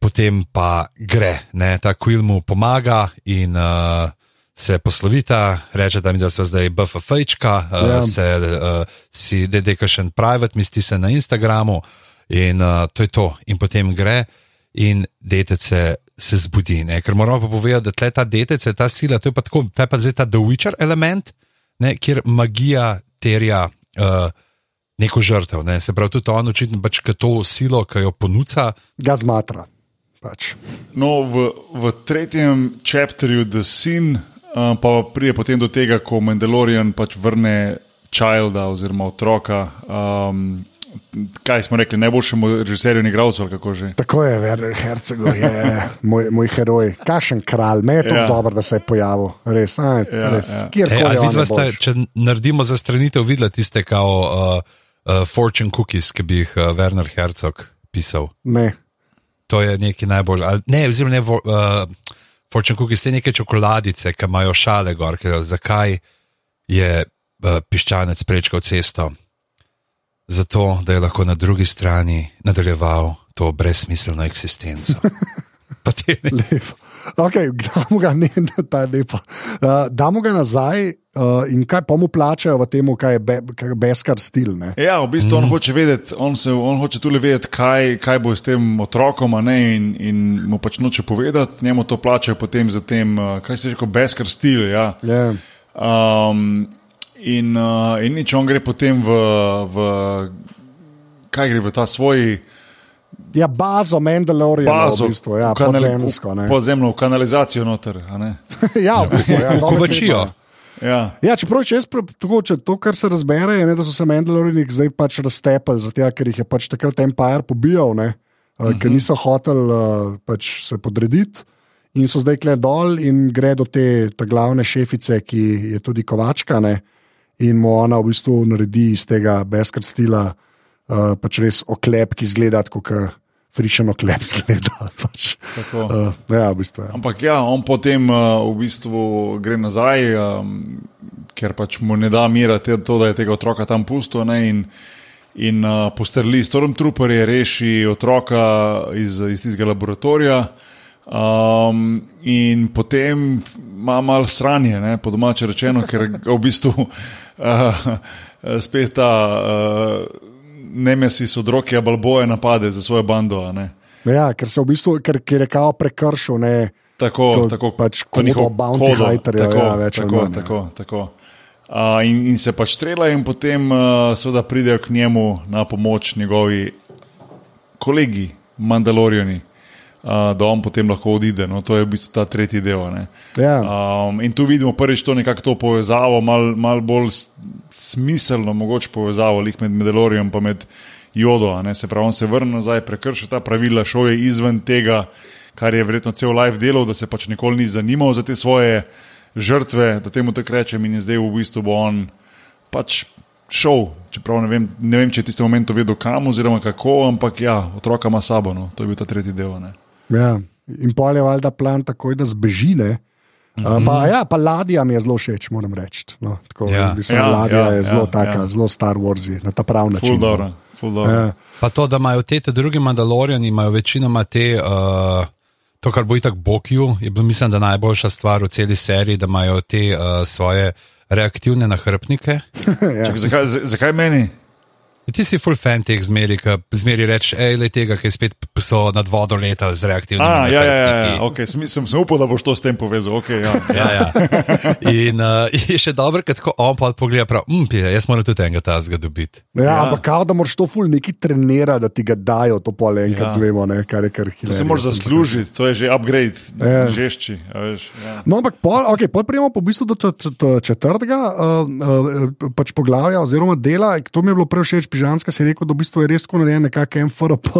potem pa gre, ne? ta Quill mu pomaga in uh, se poslovita, reče, da mi da so zdaj BFF-čka, uh, ja. Ja. se uh, si dedeka še en private, misli se na Instagramu in uh, to je to. In potem gre in detec se, se zbudi. Ne? Ker moramo pa povedati, da tle ta detec, ta sila, to je pa tako, ta je pa zdaj ta The Witcher element, ne? kjer magija terja. Uh, Neko žrtev, ne? se pravi, tudi on očitno pač ka to silo, ki jo ponuca, Ga zmatra. Pač. No, v, v tretjem čepterju The Sin uh, pa pride potem do tega, ko Mandalorian pač vrne Childa oziroma otroka. Um, kaj smo rekli, najboljšemu režiserju in igralcu, ali kako že. Tako je, Werner Herzog je moj, moj heroj. Kašen kralj, me je to Ja. dobro, da se je pojavil. Res, a, Ja, res. ja. Ja. E, je vidva sta, boljši. če naredimo za stranitev, videla tiste kao uh, uh, fortune cookies, ki bi jih uh, Werner Herzog pisal. Ne. To je nekaj najbolj. ali- Ne, oziroma ne, vo- uh, fortune cookies, te neke čokoladice, ki imajo šale gor, ker zakaj je uh, piščanec prečkal cesto. Zato, da je lahko na drugi strani nadaljeval to brezsmiselno eksistenco. Pa te ne- Lepo. Okay, damo ga, ne, ta je lepa. Uh, damo ga nazaj uh, in kaj pa mu plačajo v tem, kaj je be, kaj beskar stil. Ne? Ja, v bistvu on hoče vedeti, on, se, on hoče tudi vedeti, kaj, kaj bo s tem otrokom, a ne, in, in mu pač noče povedati, njemu to plačajo potem za tem, uh, kaj se reče, beskar stil. Ja. Ja. Um, in, uh, in nič, on gre potem v, v kaj gre v ta svoj ja, bazo Mandaloriana, bazo, v bistvu, ja, v kanali- podzemsko. ne. podzemno, v kanalizacijo noter. ja, v bistvu, ja, Kovačijo. ja. Ja. Ja, čeprav če jaz tako, če to, kar se razbere, je, ne, da so se Mandaloriani zdaj pač raztepali, zato ker jih je pač takrat Empire pobijal, ne, uh, Mhm. ker niso hoteli uh, pač se podrediti. In so zdaj kle dol in gre do te glavne šefice, ki je tudi kovačka, ne, in mu ona v bistvu naredi iz tega beskar stila uh, pač res oklep, ki zgleda kot frišen oklep. Zgleda, pač. Tako. uh, ja, v bistvu. Ja. Ampak ja, on potem uh, v bistvu gre nazaj, um, ker pač mu ne da mira te, to, da je tega otroka tam pusto. Ne, in in uh, postrli Stormtrooperje, reši otroka iz, iz tistega laboratorija. Um, in potem ima malo sranje, ne, po domače rečeno, ker v bistvu uh, spet ta uh, Nemesis od Rokija Balboja napade za svojo bando. Ja, ker se v bistvu, ker, ker je kao prekršil. Ne, Tako, To tako, pač kodo njihov bounty kodo, hunterjev, tako, ja, več tako, manj, ja. tako, tako. Uh, in, in se pač streljajo, in potem uh, seveda pridejo k njemu na pomoč njegovi kolegi, Mandaloriani, uh, da on potem lahko odide. No, to je v bistvu ta tretji del. ne. Ja. Um, in tu vidimo prvič to nekako to povezavo, malo mal bolj smiselno, mogoče povezavo med Mandalorijem in med Jodo. Se pravi, on se vrne nazaj, prekršil ta pravila, šel je izven tega, kar je verjetno cel life delal, da se pač nikoli ni zanimal za te svoje žrtve, da temu tako rečem, in zdaj v bistvu bo on pač šel. Čeprav ne vem, ne vem če je v tistem momentu vedel kam oziroma kako, ampak ja, otroka ima sabo. No. To je bil ta tretji del. Ne. Ja. In pol je valjda plan takoj, da zbeži. Ne? Uh, pa, ja, pa ladja mi je zelo všeč, moram reči. No, tako, Ja. ja. Ja, ladja ja, je zelo ja, taka, ja. zelo Star Wars, na ta prav način. Ful no. dobro, ful dobro. Ja. Pa to, da imajo te, te druge Mandaloriani, imajo večinoma te, uh, to, kar bo itak Bokju, je bilo, mislim, da najboljša stvar v celi seriji, da imajo te uh, svoje reaktivne nahrbnike. ja. Čak, zakaj, zakaj meni? Ti si full fan teh zmeri, ki zmeri rečeš, hej, le tega, ki spet so nad vodo leta z reaktivnimi. A, ja, ja, ja, ja. Okay. Sem, sem, sem upal, da boš to s tem povezal. Okay, ja. Ja, ja. In uh, je še dobro, ker tako on pa pogleda, prav, mm, pije, jaz moram tudi enega tazga dobiti. Ja, Ja. ja. Ampak kao, da moraš to ful neki trenirati, da ti ga dajo, to pa le enkrat Ja. ja. zvemo, ne, kar je kar To hilarious. se moraš zaslužiti, to je že upgrade, Ja. žešči. a veš, Ja. No, ampak pol, okay, pol prijemo po bistvu do četrtega uh, uh, pač poglavja oziroma dela. To mi je bilo prej všeč, Pižanska si rekel, da v bistvu je res tako narejen nekako MFRP,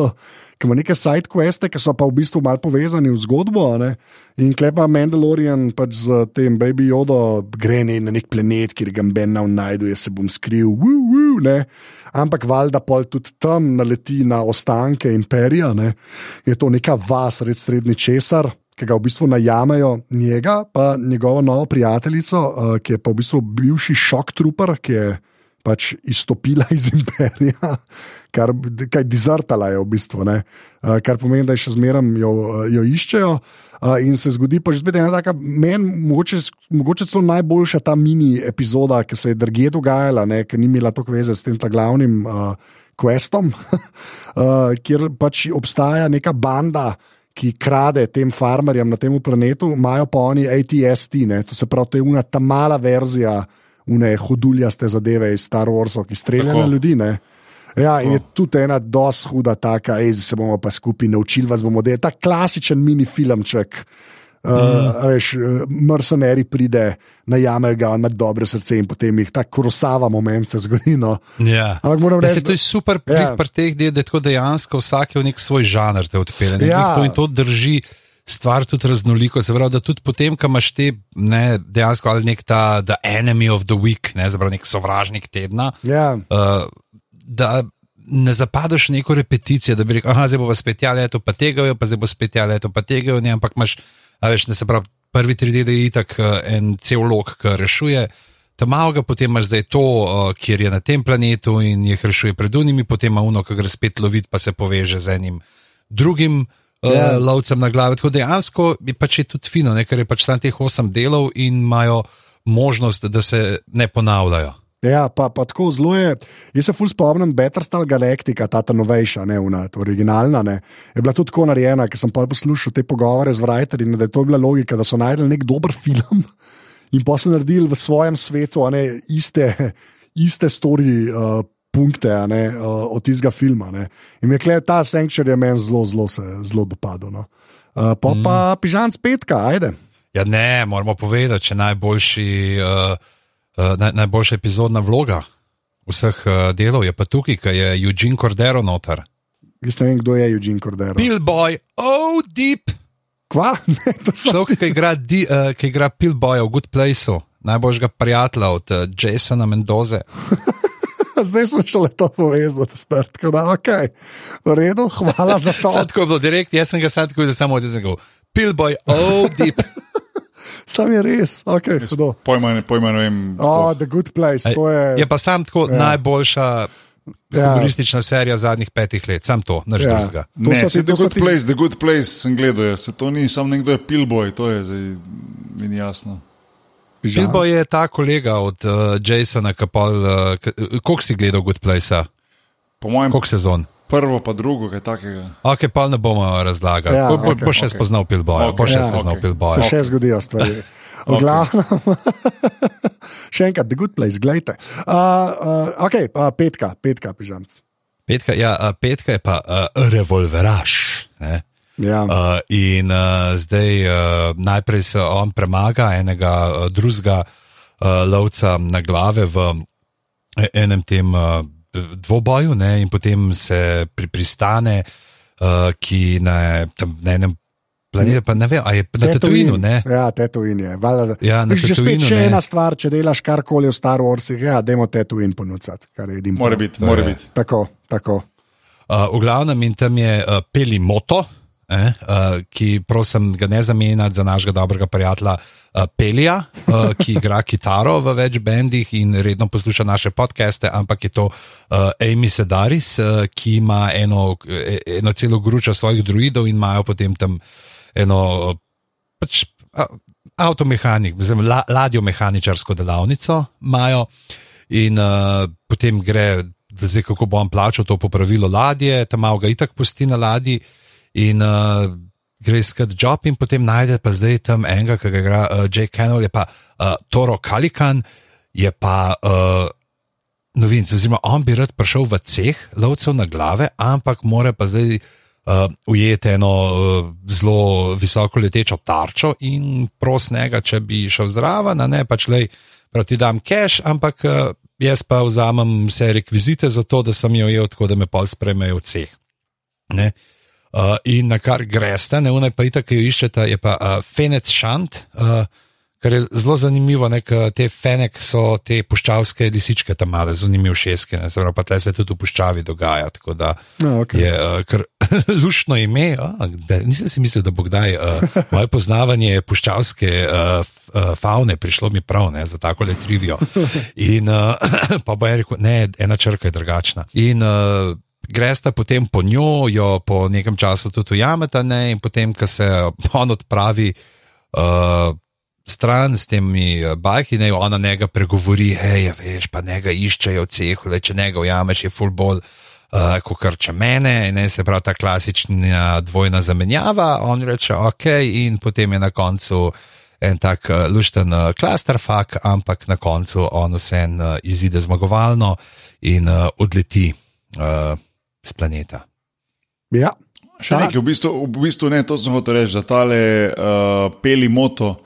ki ima neke side queste, ki so pa v bistvu malo povezani v zgodbo. Ne? In klepa Mandalorian pač z tem Baby Jodo gre ne, na nek planet, kjer ga Ben najdu, jaz se bom skril, woo, woo, ne. Ampak valjda pol tudi tam naleti na ostanke imperija, ne. je to neka vas, red srednji česar ki ga v bistvu najamejo, njega, pa njegovo novo prijateljico, uh, ki je pa v bistvu bivši šok trooper, ki je pač izstopila iz imperija, kar kaj dizertala je v bistvu, ne? uh, kar pomeni, da še zmeraj jo, eh, jo iščejo. Uh, in se zgodi pa že spet ena taka, meni mogoče, mogoče celo najboljša ta mini epizoda, ki se je drugje dogajala, ne, ki ni imela toliko veze s tem glavnim uh, questom, uh, kjer pač obstaja neka banda, ki krade tem farmerjem na tem planetu, imajo pa oni ATST, ne? to se pravi, to je una ta mala verzija, une hoduljaste zadeve iz Star Warsa, ki streljajo na ljudi. Ne? Ja, in je tudi ena dos huda, taka, ej, se bomo pa skupaj naučili, vas bomo delati. Ta klasičen mini filmček. Uh, mm. veš, uh, Mercenari pride, najame ga, ima dobro srce in potem jih ta krosava moment se zgodi. No. Ja. Ampak moram Ja, reči, se to je super Ja. ja. pri teh delih, da je tako dejansko vsak je v nek svoj žanr te odpelje. Ja. ja. in to drži stvar tudi raznoliko. Se pravi, da tudi potem, ko imaš te ne, dejansko ali nek ta the enemy of the week, ne, zapravo nek sovražnik tedna, ja, uh, da ne zapadeš v neko repeticijo, da bi rekel, ah, zdaj bo spet ja, leto pa tega, pa zdaj bo spet ja, leto pa tega, ne, ampak imaš, a veš, ne se pravi, prvi tri dele je itak uh, en cel lok, ki rešuje. Tam malo ga potem imaš zdaj to, uh, kjer je na tem planetu in jih rešuje pred unimi, potem ima uno, ki gre spet loviti, pa se poveže z enim drugim uh, Ja. yeah. lovcem na glavi. Tako dejansko je pač je tudi fino, ne, ker je pač tam teh osem delov in imajo možnost, da se ne ponavljajo. Ja, pa, pa tako zelo je. Jaz se ful spomnim, Battlestar Galactica, ta ta novejša, ne una, ta originalna, ne, je bila tudi tako narejena, ker sem pa poslušal te pogovore z Writerji, da je to bila logika, da so najdel nek dober film in pa so naredili v svojem svetu ne, iste, iste story. Uh, Punkte ne, uh, od tistega filma. Ne. In je kle, ta Sanctuary meni zelo, zelo, zelo dopadel. No. Uh, pa mm. pa pižam spetka, ajde. Ja, ne, moramo povedati, če najboljši, uh, uh, naj, najboljša epizodna vloga vseh uh, delov je pa tukaj, ki je Eugene Cordero noter. Jaz ne vem, kdo je Eugene Cordero. Pillboy, oh, deep! Kva? Ne, to so Človek, ki igra, di, uh, ki igra Pillboya v Good Placeu, najboljšega prijatelja od uh, Jasona Mendoze. Zdaj sem šele to povezal, ste tako da, ok, v redu, hvala za to. Tako je bilo direkt, jaz sem ga sad tako, da samo odzem rekel, Pillboy, oh, deep! Sam je res, ok, hudo. Pojma, ne, pojma ne vem. Oh, the good place, to je. Je pa sam tako Ja. najboljša Ja. humoristična serija zadnjih petih let, sam to, nič Ja. drugega. Ne, so se ti- The Good ti- Place, The Good Place sem gledal, ja. se to ni samo nekdo je pilboj, to je zdaj mi ni jasno. Bilbo je ta kolega od uh, Jasona, ki pa, uh, koliko si gledal Good Place, Po mojem, koliko sezon? prvo pa drugo, kaj takega. Ok, pa ne bomo razlagali. Ja, bo, bo, okej, bo še okay. spoznal Pilboja, okay. bo še ja, spoznal okej. Pilboja. Se še zgodijo stvari. V glavnem, še enkrat, the good place, gledajte. Uh, uh, ok, uh, petka, petka, pižamc. Petka, ja, uh, petka je pa uh, revolveraš. Ne? Ja. Uh, in uh, zdaj uh, najprej se on premaga enega uh, drugega uh, lovca na glave v e- enem tem uh, dvoboju, ne, in potem se pri, pristane, uh, ki na, tam, na enem planetu, pa ne vem, ali je na Tatooinu, ne. Ja, Tatooine je. Valjda, Ja, na Že spet Tatooinu, še ne. ena stvar, če delaš karkoli v Star Warsih, ja, dajmo Tatooine ponuditi, kar je edino. Mora biti, mora je. biti. Tako, tako. Uh, v glavnem in tam je uh, Peli Moto, eh, uh, ki prosim ga ne zamenjati za našega dobrega prijatelja uh, Pelija, uh, ki igra kitaro v več bendih in redno posluša naše podcaste, ampak je to uh, Amy Sedaris, uh, ki ima eno, eno celo gručo svojih druidov in imajo potem tam eno uh, pač, uh, avtomehanik, mislim, la, ladjo mehaničarsko delavnico imajo. In uh, potem gre da zdaj kako bo on plačal to popravilo ladje, tam ga itak pusti na ladji in uh, gre skat job in potem najde pa zdaj tam enega, ki ga igra uh, Jake Kennel, je pa uh, Toro Kalikan, je pa. Uh, Novinc, oziroma on bi rad prišel v ceh lovcev na glave, ampak mora pa zdaj uh, ujeti eno uh, zelo visoko letečo tarčo in prosnega, če bi šel zraven, ne pač le, proti dam cache, ampak uh, jaz pa vzamem vse rekvizite za to, da sem jo ujel, tako da me pa spremejo v ceh. Ne? Uh, in na kar greste, ne unaj pa itak, ki jo iščete, je pa uh, Fenec Šant. Uh, Kar je zelo zanimivo, ne, te fenek so te puščavske lisičke, tam male, zanimive šeske, ne, zelo pa te se tudi v puščavi dogaja. Tako da No, okej. je uh, kar lušno ime. A, da, nisem si mislil, da bo kdaj uh, moje poznavanje puščavske uh, uh, faune prišlo mi prav ne, za tako le trivijo. In uh, pa bo en rekel, ne, ena črka je drugačna. In uh, gresta potem po njo, jo po nekem času tudi ujameta, ne, in potem, ko se on odpravi. Uh, Stran s temi eh, bajki, ne, ona njega pregovori, hej, veš, pa njega iščejo v cehu, le če njega ujameš, je fullball, uh, kot kar če mene, ne, se pravi ta klasična dvojna zamenjava, on reče, ok, in potem je na koncu en tak uh, lušten uh, clusterfuck, ampak na koncu on vsem uh, izide zmagovalno in uh, odleti uh, z planeta. Ja. Še nekaj, v bistvu, v bistvu ne, to sem hotel reči, da tale uh, peli moto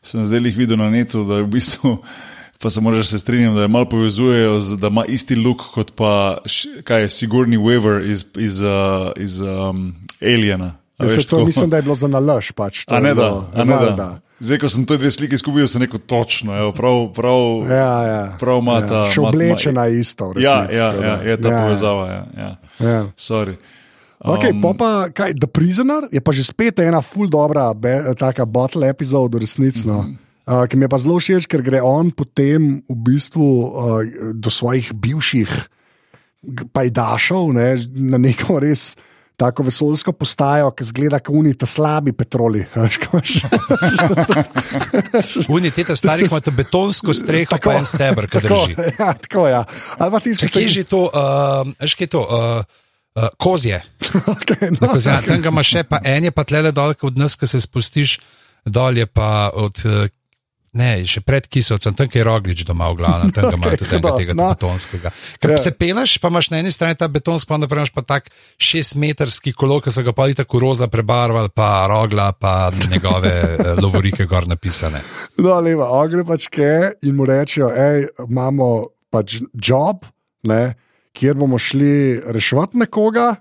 sem zdaj jih videl na netu, da je v bistvu, pa se moraš se strinjati, da je malo povezujejo, z- da ima isti look kot pa, kaj je, Sigurni Weaver iz, iz, uh, iz um, Aliena. A Jaz veš, to tako? mislim, da je bilo za nalaž. Pač, to A ne da, bilo- a ne valjda. da. Zdaj, ko sem to dve slike skupil, sem rekel točno, evo, prav, prav, Ja, ja. prav ima ja. ta. Še oblečena je isto. v Ja, resnici, ja, ja, da. je ta ja, povezava. Ja, ja. Ja. Sorry. Okay, um, pa kaj, The Prisoner je pa že spet ena full dobra, be, taka bottle epizod, resnično. Mm -hmm. Uh, ki mi je pa zelo všeč, ker gre on potem v bistvu uh, do svojih bivših pajdašov ne, na neko res tako vesoljsko postajo, ki zgleda kot unita slabi petroli. ko imaš- Uniteta starih ima to betonsko streho, Tako, pa en stebr, ki drži. ja, tako ja. Ali pa Kje je že to, uh, veš, kje je to, uh, uh, kozje. Okay, no, Kozja, tam ga imaš še, pa en je pa tlele dol, od nas, ki se spustiš dol, je pa od. Uh, Ne, še pred kisovcem, tam je roglič doma, v glavnem, tam imajo Okej, tudi enega tega no. betonskega. Ker Ja. se peleš, pa imaš na eni strani ta betonski, pa imaš pa tak šestmetrski kolo, ki so ga pa tako roza prebarvali, pa rogla, pa njegove eh, lovorike gor napisane. No, levo, on gre pač ke in mu rečejo, hej, imamo pač job, ne, kjer bomo šli reševati nekoga.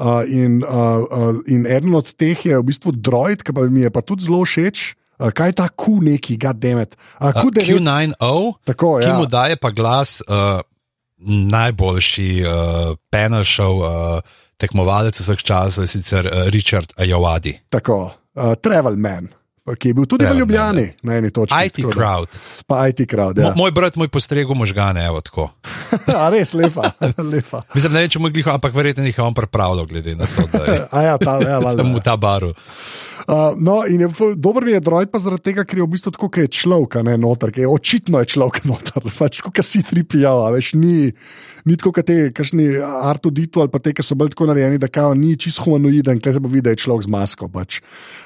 Uh, in, uh, uh, in eden od teh je v bistvu droid, ki pa mi je pa tudi zelo všeč. Uh, kaj je ta Q neki, goddammit? Uh, Uh, Q9, Q9O, tako ki ja. mu daje pa glas uh, najboljši uh, panel show uh, tekmovalec vseh časov, je sicer uh, Richard Ajawadi. Tako, uh, Travel Man, ki je bil tudi Travel v Ljubljani na eni točki. IT tako da- crowd. Pa IT crowd, Ja. ja. Moj brat, moj postregu možgane, evo tako. A res lepa, lepa. Mislim, ne vem, če mu je gliho, ampak verjetno jih je on pripravljal, glede na to, da je ja, ta, ja, valjda. tam v ta baru. Uh, no, in je, dober mi je droid, pa zaradi tega, ker je v bistvu tako, kot je človek, a ne noter, ki je očitno je človek noter, pač kot si tri pijava, veš, ni, ni tako, kot te, kakšni Artudito ali pa te, ki so bolj tako narejeni, da kao ni čisto humanoiden, tle se bo videl, da je človek z masko. Pač.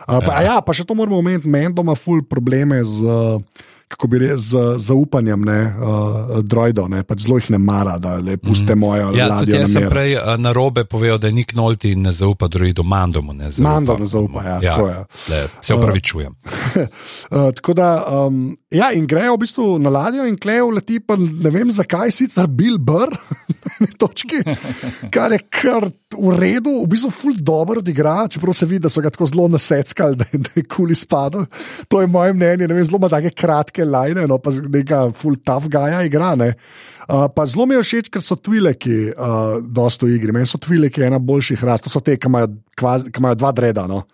Uh, pa, ja. ja, pa še to moramo omeniti, meni doma ful probleme z. Uh, Kako bi rekel, z zaupanjem ne, uh, droidov, ne, pač zelo jih ne mara, da le puste mojo Ja, tudi ladjo. jaz sem prej uh, na robe povedal, da Nolte in ne zaupa droidu, Mandomu ne zaupa. Mando ne zaupa, ja, tako je. le, se upravičujem. Uh, tako da, um, ja, in grejo v bistvu na ladjo, in klejo leti, pa ne vem zakaj, sicer Bill Burr, na eni točki, kar je kar v redu, v bistvu ful dobro odigra, čeprav se vidi, da so ga tako zelo naseckali, da, da je kul izpadel. To je moje mnenje, ne vem, zelo ima take kratke lajne, no pa z- neka full tough gaja igra. Ne. Uh, pa zelo mi je všeč, ker so Twileki uh, dosto v igri. Meni so Twileki ena boljših ras, to so te, ki imajo, kvazi- ki imajo dva dreda. No.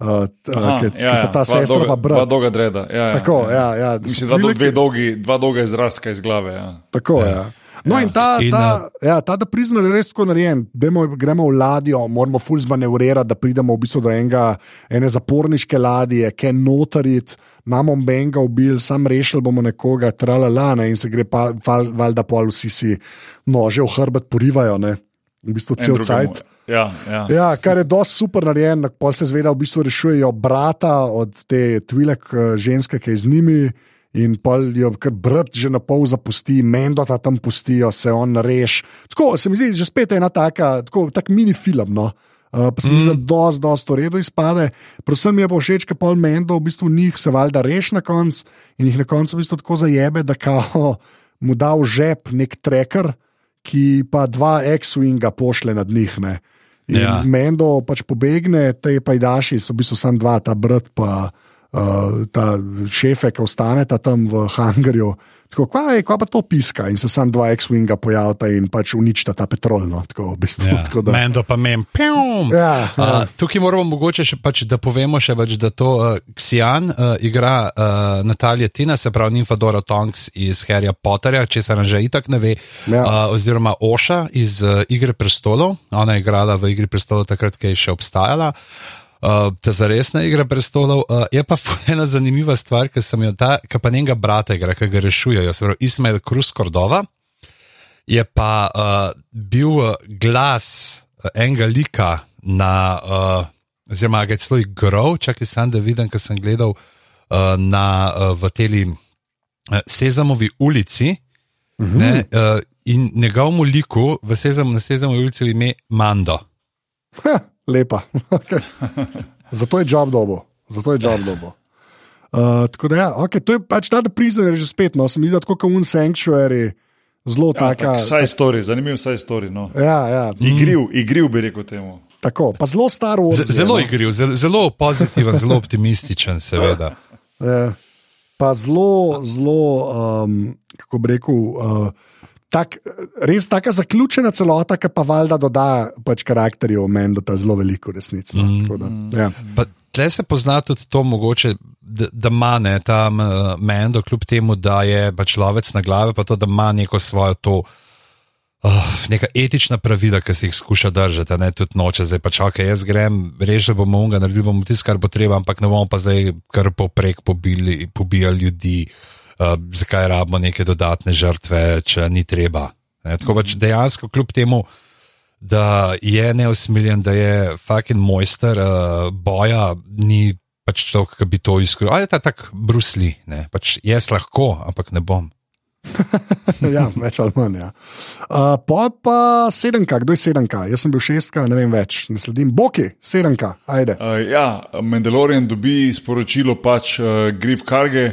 Uh, Aha, ki, ki sta ta dva sestra dolga- pa Dva brat. dolga dreda. Ja, ja, Tako, ja. ja, ja. Mislim, da Twi'leki- dve dolgi, dva dolga izrastka iz glave. Ja. Tako je. Ja. No, ja. in ta, In, ta, ja, ta da priznal je res tako narejen. Demo, gremo v ladjo, moramo fulz manevrirati, da pridemo v bistvu do enega, ene zaporniške ladje, ki je notarit, imamo benga ubil, sam rešili bomo nekoga, tralala, ne, in se gre pa, val, valjda pol vsi si nože v hrbet porivajo, ne. V bistvu cel cajt. Ja, ja. Ja, kar je dosti super narejen, pa se zveda, v bistvu rešujejo brata od te tvilek eh, ženske, ki je z njimi. In pol jo kar brat že na pol zapusti, Mendota tam pustijo, se on reš. Tako se mi zdi, že spet je ena taka, tako, tak mini film. No. Uh, pa se mi zdi, da dosti, dosti v redu izpade. Predvsem mi je pa všeč, ker pol Mendo v bistvu njih se valjda reš na koncu in jih na koncu v bistvu tako zajebe, da kao mu da v žep nek tracker, ki pa dva X-winga pošle nad njih. Ne. In Ja. ja. Mendo pač pobegne, te pajdaši so v bistvu samo dva, ta brat pa uh, ta šefe, ki ostaneta tam v hangarju. Tako, kva, je, kva pa to piska in se sam dva X-winga pojavita in pač uničita ta petrol. No, tako, v bistvu, Ja, tako da, Mendo pa mem. Pjum. Ja, ja. Uh, tukaj moramo mogoče še pač, da povemo, še pač, da to uh, Xian uh, igra uh, Natalija Tina, se pravi Nymphadora Tonks iz Harryja Potterja, če se nam že itak ne ve, Ja. uh, oziroma Oša iz uh, Igre prestolov. Ona je igrala v Igri prestolov takrat, ko je še obstajala. Uh, ta zaresna igra prestolov uh, je pa ena zanimiva stvar, ki sem jo ta, ki pa njenega brata igra, ki ga rešujejo, se pravi Ismail Krus Kordova je pa uh, bil uh, glas uh, enega lika na, uh, oziroma ga je celo igral, čakaj sem, da vidim, ker sem gledal uh, na, uh, v teli uh, Sezamovi ulici. Uh -huh. ne, uh, in njegovemu liku v Sezamu, na Sezamovi ulici je ime Mando. Ha, lepa. Okay. Zato je job dobo. Zato je job dobo. Uh, tako da, ja, okay, to je pač ta, da priznaj že spet. No, sem videl, kot un sanctuary, zelo Ja, taka. tak, side story, zanimiv side story. No. Ja, ja, Igriv, igriv bi rekel temu. tako, pa zelo staro. Z, zelo igriv, zelo, zelo pozitiven, zelo optimističen, seveda. Ja. Pa zelo, zelo, um, kako bi rekel, uh, tak, res tako zaključena celota, ki pa valjda doda pač karakterju meni, da ta zelo veliko resnico. Mm. Da, ja. Pa Tle se pozna tudi to, mogoče, da, da ima ne, tam uh, mendo, kljub temu, da je pač človek na glavi, pa to, da ima neko svojo to. Uh, neka etična pravila, ki se jih skuša držati, ne tudi noče, zdaj pač, ok, jaz grem, rešil bomo unga, naredil bomo tisto, kar bo treba, ampak ne bomo pa zdaj kar poprek pobili, pobijali ljudi, uh, zakaj rabimo neke dodatne žrtve, če ni treba. Ne, tako pač dejansko, kljub temu, da je neusmiljen, da je fucking mojster uh, boja, ni pač to, ki bi to izkusil. Ali je ta tak brusli, ne, pač jaz lahko, ampak ne bom. ja, več ali manj. Ja. Uh, pa pa sedemka, kdo je sedemka? Jaz sem bil šestka, ne vem več, ne sledim. Boki, sedemka, ajde. Uh, ja, Mandalorian dobi sporočilo pač uh, Griff Karge,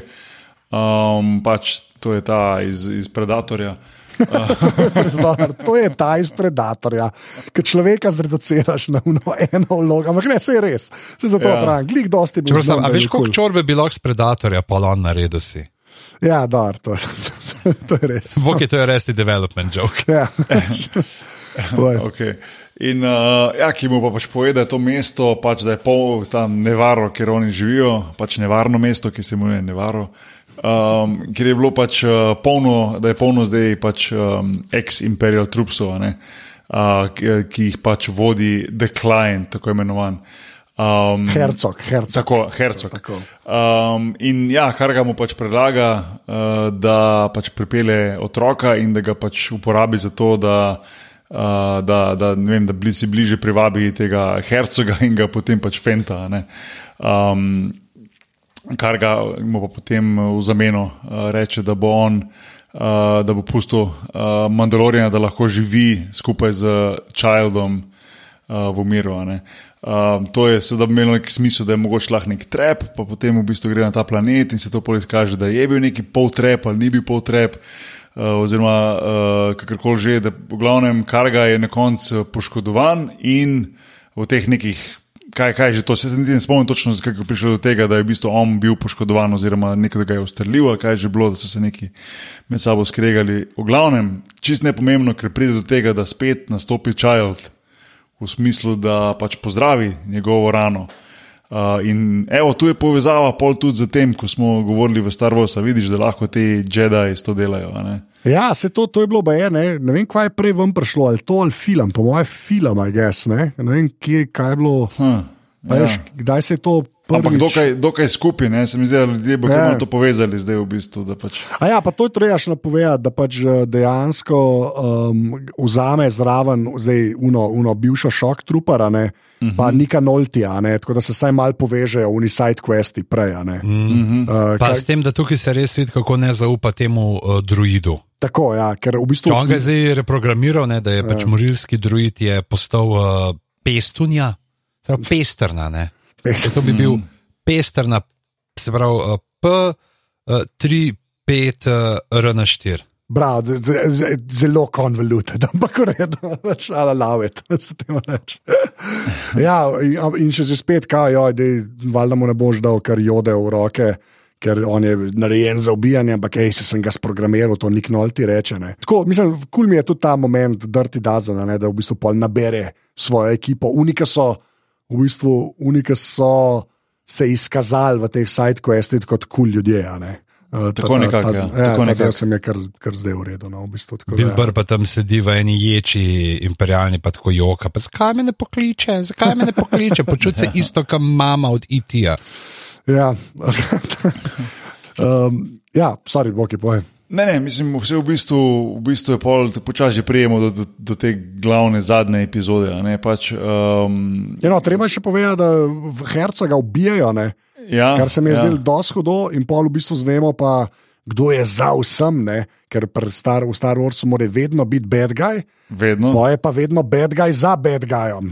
um, pač to je ta iz, iz Predatorja. Zdor, to je ta iz predatorja, ki človeka zreduciraš na uno, eno vlogo. Ampak ne, se je res, se zato Ja. pravim, glik dosti bi Čeprav, sem, a veš, koliko čorbe bi lahko s predatorja, pa on naredil si. Ja, dar, to, to je res. Bog je to je res ti development joke. Ja. To. Okay. In uh, ja, ki mu pa pač pove, da je to mesto, pač, da je pol tam nevarno, kjer oni živijo, pač nevarno mesto, ki se imenuje Nevarno. Um, ker je bilo pač uh, polno, da je polno zdaj pač um, ex-imperial trupsov, ne, uh, ki, ki jih pač vodi Decline, tako imenovan. Um, Hercog, hercog. Tako, Hercog. Tako. Um, in ja, kar ga mu pač predlaga, uh, da pač pripelje otroka in da ga pač uporabi za to, da, uh, da, da, vem, da bli, si bliže privabi tega hercoga in ga potem pač fenta. a ne. Um, kar ga mu pa potem v zameno uh, reče, da bo on. Uh, da bo pustil uh, Mandalorina, da lahko živi skupaj z Childom uh, v miru. Um, to je seveda imelo nek smisel, da je mogoče lahko nek trep, pa potem v bistvu gre na ta planet in se to pol izkaže, da je bil neki pol trep ali ni bil pol trep. Uh, oziroma, uh, kakorkoli že, da v glavnem Karga je na koncu poškodovan in v teh nekih, kaj, kaj že to, se ne spomnim točno, kako je prišlo do tega, da je v bistvu on bil poškodovan, oziroma nekdo ga je ustrelil, ali kaj je že bilo, da so se neki med sabo skregali. V glavnem, čist nepomembno, ker pride do tega, da spet nastopi Child v smislu, da pač pozdravi njegovo rano. Uh, in evo, tu je povezava pol tudi z tem, ko smo govorili v Star Warsu, vidiš, da lahko ti Jedi to delajo. ne? Ja, se to, to je bilo baje, ne, ne vem, kaj je prej vam prišlo, ali to ali film, po mojem film, I guess, ne, ne vem, kje, kaj je bilo. Hm, ja. Veš, kdaj se je to Ampak prvič? dokaj, dokaj skupaj, ne? se mi zdi, da ljudje bodo Ja. ja. to povezali zdaj v bistvu. da Pač, A ja, pa to je treba še napovedati, da pač eh, dejansko um, vzame zraven zdaj uno, uno bivšo šok trupara, ne, uh -huh. pa Nika Noltija, ne, tako da se vsaj malo povežejo v side questi prej. a Ne. Uh, Pa kaj, s tem, da tukaj se res vidi, kako ne zaupa temu uh, druidu. tako, ja, ker v bistvu. On ga je zdaj reprogramiral, ne, da je pač morilski druid je postal uh, pestunja, pestrna. Ne. Pest- To bi bil pestrna, se pravi uh, P, uh, 3, 5, uh, R na 4. Bravo, z- z- z- zelo konvoluted, ampak redo, pač ala lavet, se temu reče. Ja, in, še že spet, kaj, joj, dej, valjda mu ne boš dal kar jode v roke. Ker on je narejen za ubijanje, ampak ej, se sem ga sprogramiral, to nik nolti reče. Ne. Tako, mislim, kul cool mi je tudi ta moment, Dirty Dozen, ne, da v bistvu pol nabere svojo ekipo. Unike so, v bistvu, unike so se izkazali v teh side questih kot kul cool ljudje. a ne. Uh, ta- Tako ta- nekako, ja, ja, tako ta del nekako. se mi je kar, kar zdaj uredil. No, v bistvu, ja. Burr pa tam sedi v eni ječi, imperialni pa tako joka. Pa zakaj me ne pokliče, zakaj me ne pokliče, počuti se isto, kot mama od E IT-ja. Ja, um, ja sorry, Boki, povej. Ne, ne, mislim, vse v bistvu, v bistvu je pol, počasi prijemo do, do, do te glavne zadnje epizode. Ne, pač, um, Ja, no, treba je še povedati, da v Hercoga ubijajo, ne? ja, kar se mi je ja. zdelo dosti hudo, in pol v bistvu zvemo pa, kdo je za vsem, ne? ker Star, v Star Warsu mora vedno biti bad guy, Vedno. pa je pa vedno bad guy za bad guyom.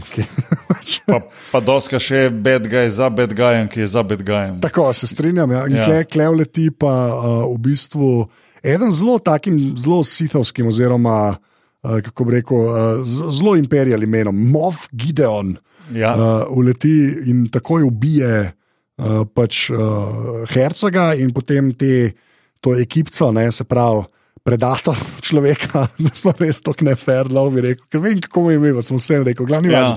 pač- Pa, pa doska še bad guy za bad guyem, ki je za bad guyem. Tako se strinjam. Ja. In Ja. ja. Klev leti pa uh, v bistvu eden zelo takim, zelo sitovskim, oziroma uh, kako bi rekel, uh, zelo imperial imenom, Mov Gideon, Ja. uh, uleti in takoj ubije uh, pač uh, hercoga in potem te, to ekipco, ne, se pravi. Predator človeka, da so res tako nefer, bi rekel, ker vem, kako je imel, sem vsem rekel, glavni Ja. ja.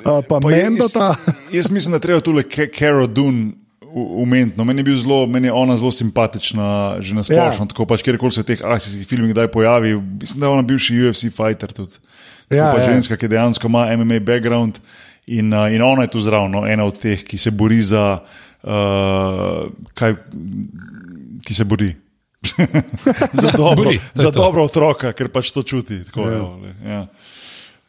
uh, pa, pa Pa jaz- Mendota. Jaz mislim, da treba tule Karo Dun umetno. Meni je, bil zelo, meni je ona zelo simpatična, že na splošno. Ja. Tako pač, kjerkoli se v teh akcijskih filmih kdaj pojavi. Mislim, da je ona bivši UFC fighter tudi. Ja, Ja, pa ja. ženska, ki dejansko ima MMA background in, uh, in ona je tu zraven, no, ena od teh, ki se bori za. Uh, kaj, ki se bori. za dobro, je za dobro otroka, ker pač to čuti. Tako, ja. Jo, ja.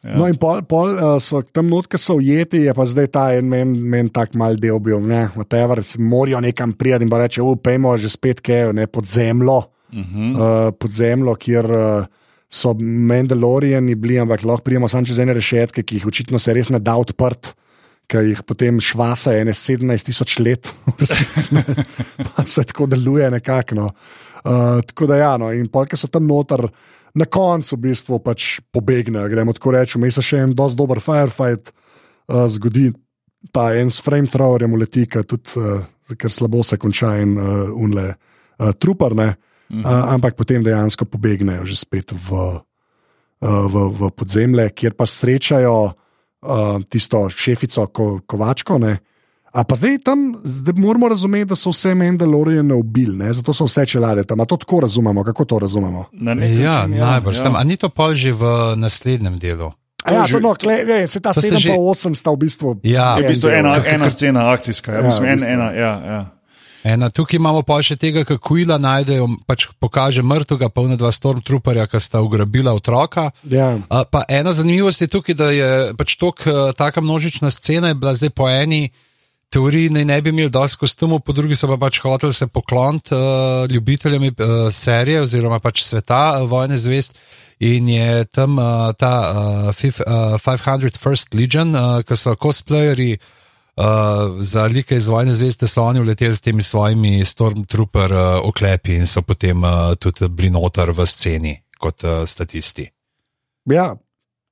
Ja. No, in pol, pol uh, so tam notke so ujeti, je pa zdaj ta en men, men tak mal del bil, ne, whatever, morajo nekam prijeti in pa reče, upejmo že spet kaj, ne, pod zemljo, uh -huh. uh, pod zemljo, kjer uh, so Mandaloriani bili, ampak lahko prijemo samo čez ene rešetke, ki jih očitno se res ne da odprt. Ki jih potem švasa ene 17 tisoč let, resnici, pa se tako deluje nekako. No. Uh, tako da, ja, no, in polk so tam noter, na koncu v bistvu pač pobegnejo. Gremo tako reči, mi se še en dosti dober firefight uh, zgodi, pa en s flamethrowerjem uleti, ki tudi, uh, ker slabo se konča in uh, unle uh, truparne, uh, ampak potem dejansko pobegnejo že spet v, uh, v, v podzemlje, kjer pa srečajo uh, tisto šefico ko, Kovačko. Ne, A pa zdaj tam zdaj moramo razumeti, da so vse Mandalorijane ubili, ne? zato so vse čelade tam. A to tako razumemo, kako to razumemo? Na nek Ja, način, najbrž. Ja. A ni to pol že v naslednjem delu? A ja, to, no, kle, je, se ta To se 7 že- pa 8 sta v bistvu. Ja. Je v bistvu ena, ena scena akcijska, ja, Ja, mislim, v en, bistvu. ena, ja, ja. Ena, tukaj imamo pa še tega, kako Kuila najdejo, pač pokaže mrtvega, pa ne dva stormtrooperja, ki sta ugrabila otroka. Ja. A, pa ena zanimivost je tukaj, da je pač tok, taka množična scena, je bila zdaj po eni teoriji, naj ne bi imeli dosti kostumov, po drugi so pa pač hoteli se pokloniti uh, ljubiteljem uh, serije oziroma pač sveta uh, Vojne zvest. In je tam uh, ta uh, fif, uh, 500 First Legion, uh, ki so cosplayeri uh, za like iz Vojne zvezde, so oni uleteli s temi svojimi Stormtrooper uh, oklepi in so potem uh, tudi bili noter v sceni kot uh, statisti. Ja,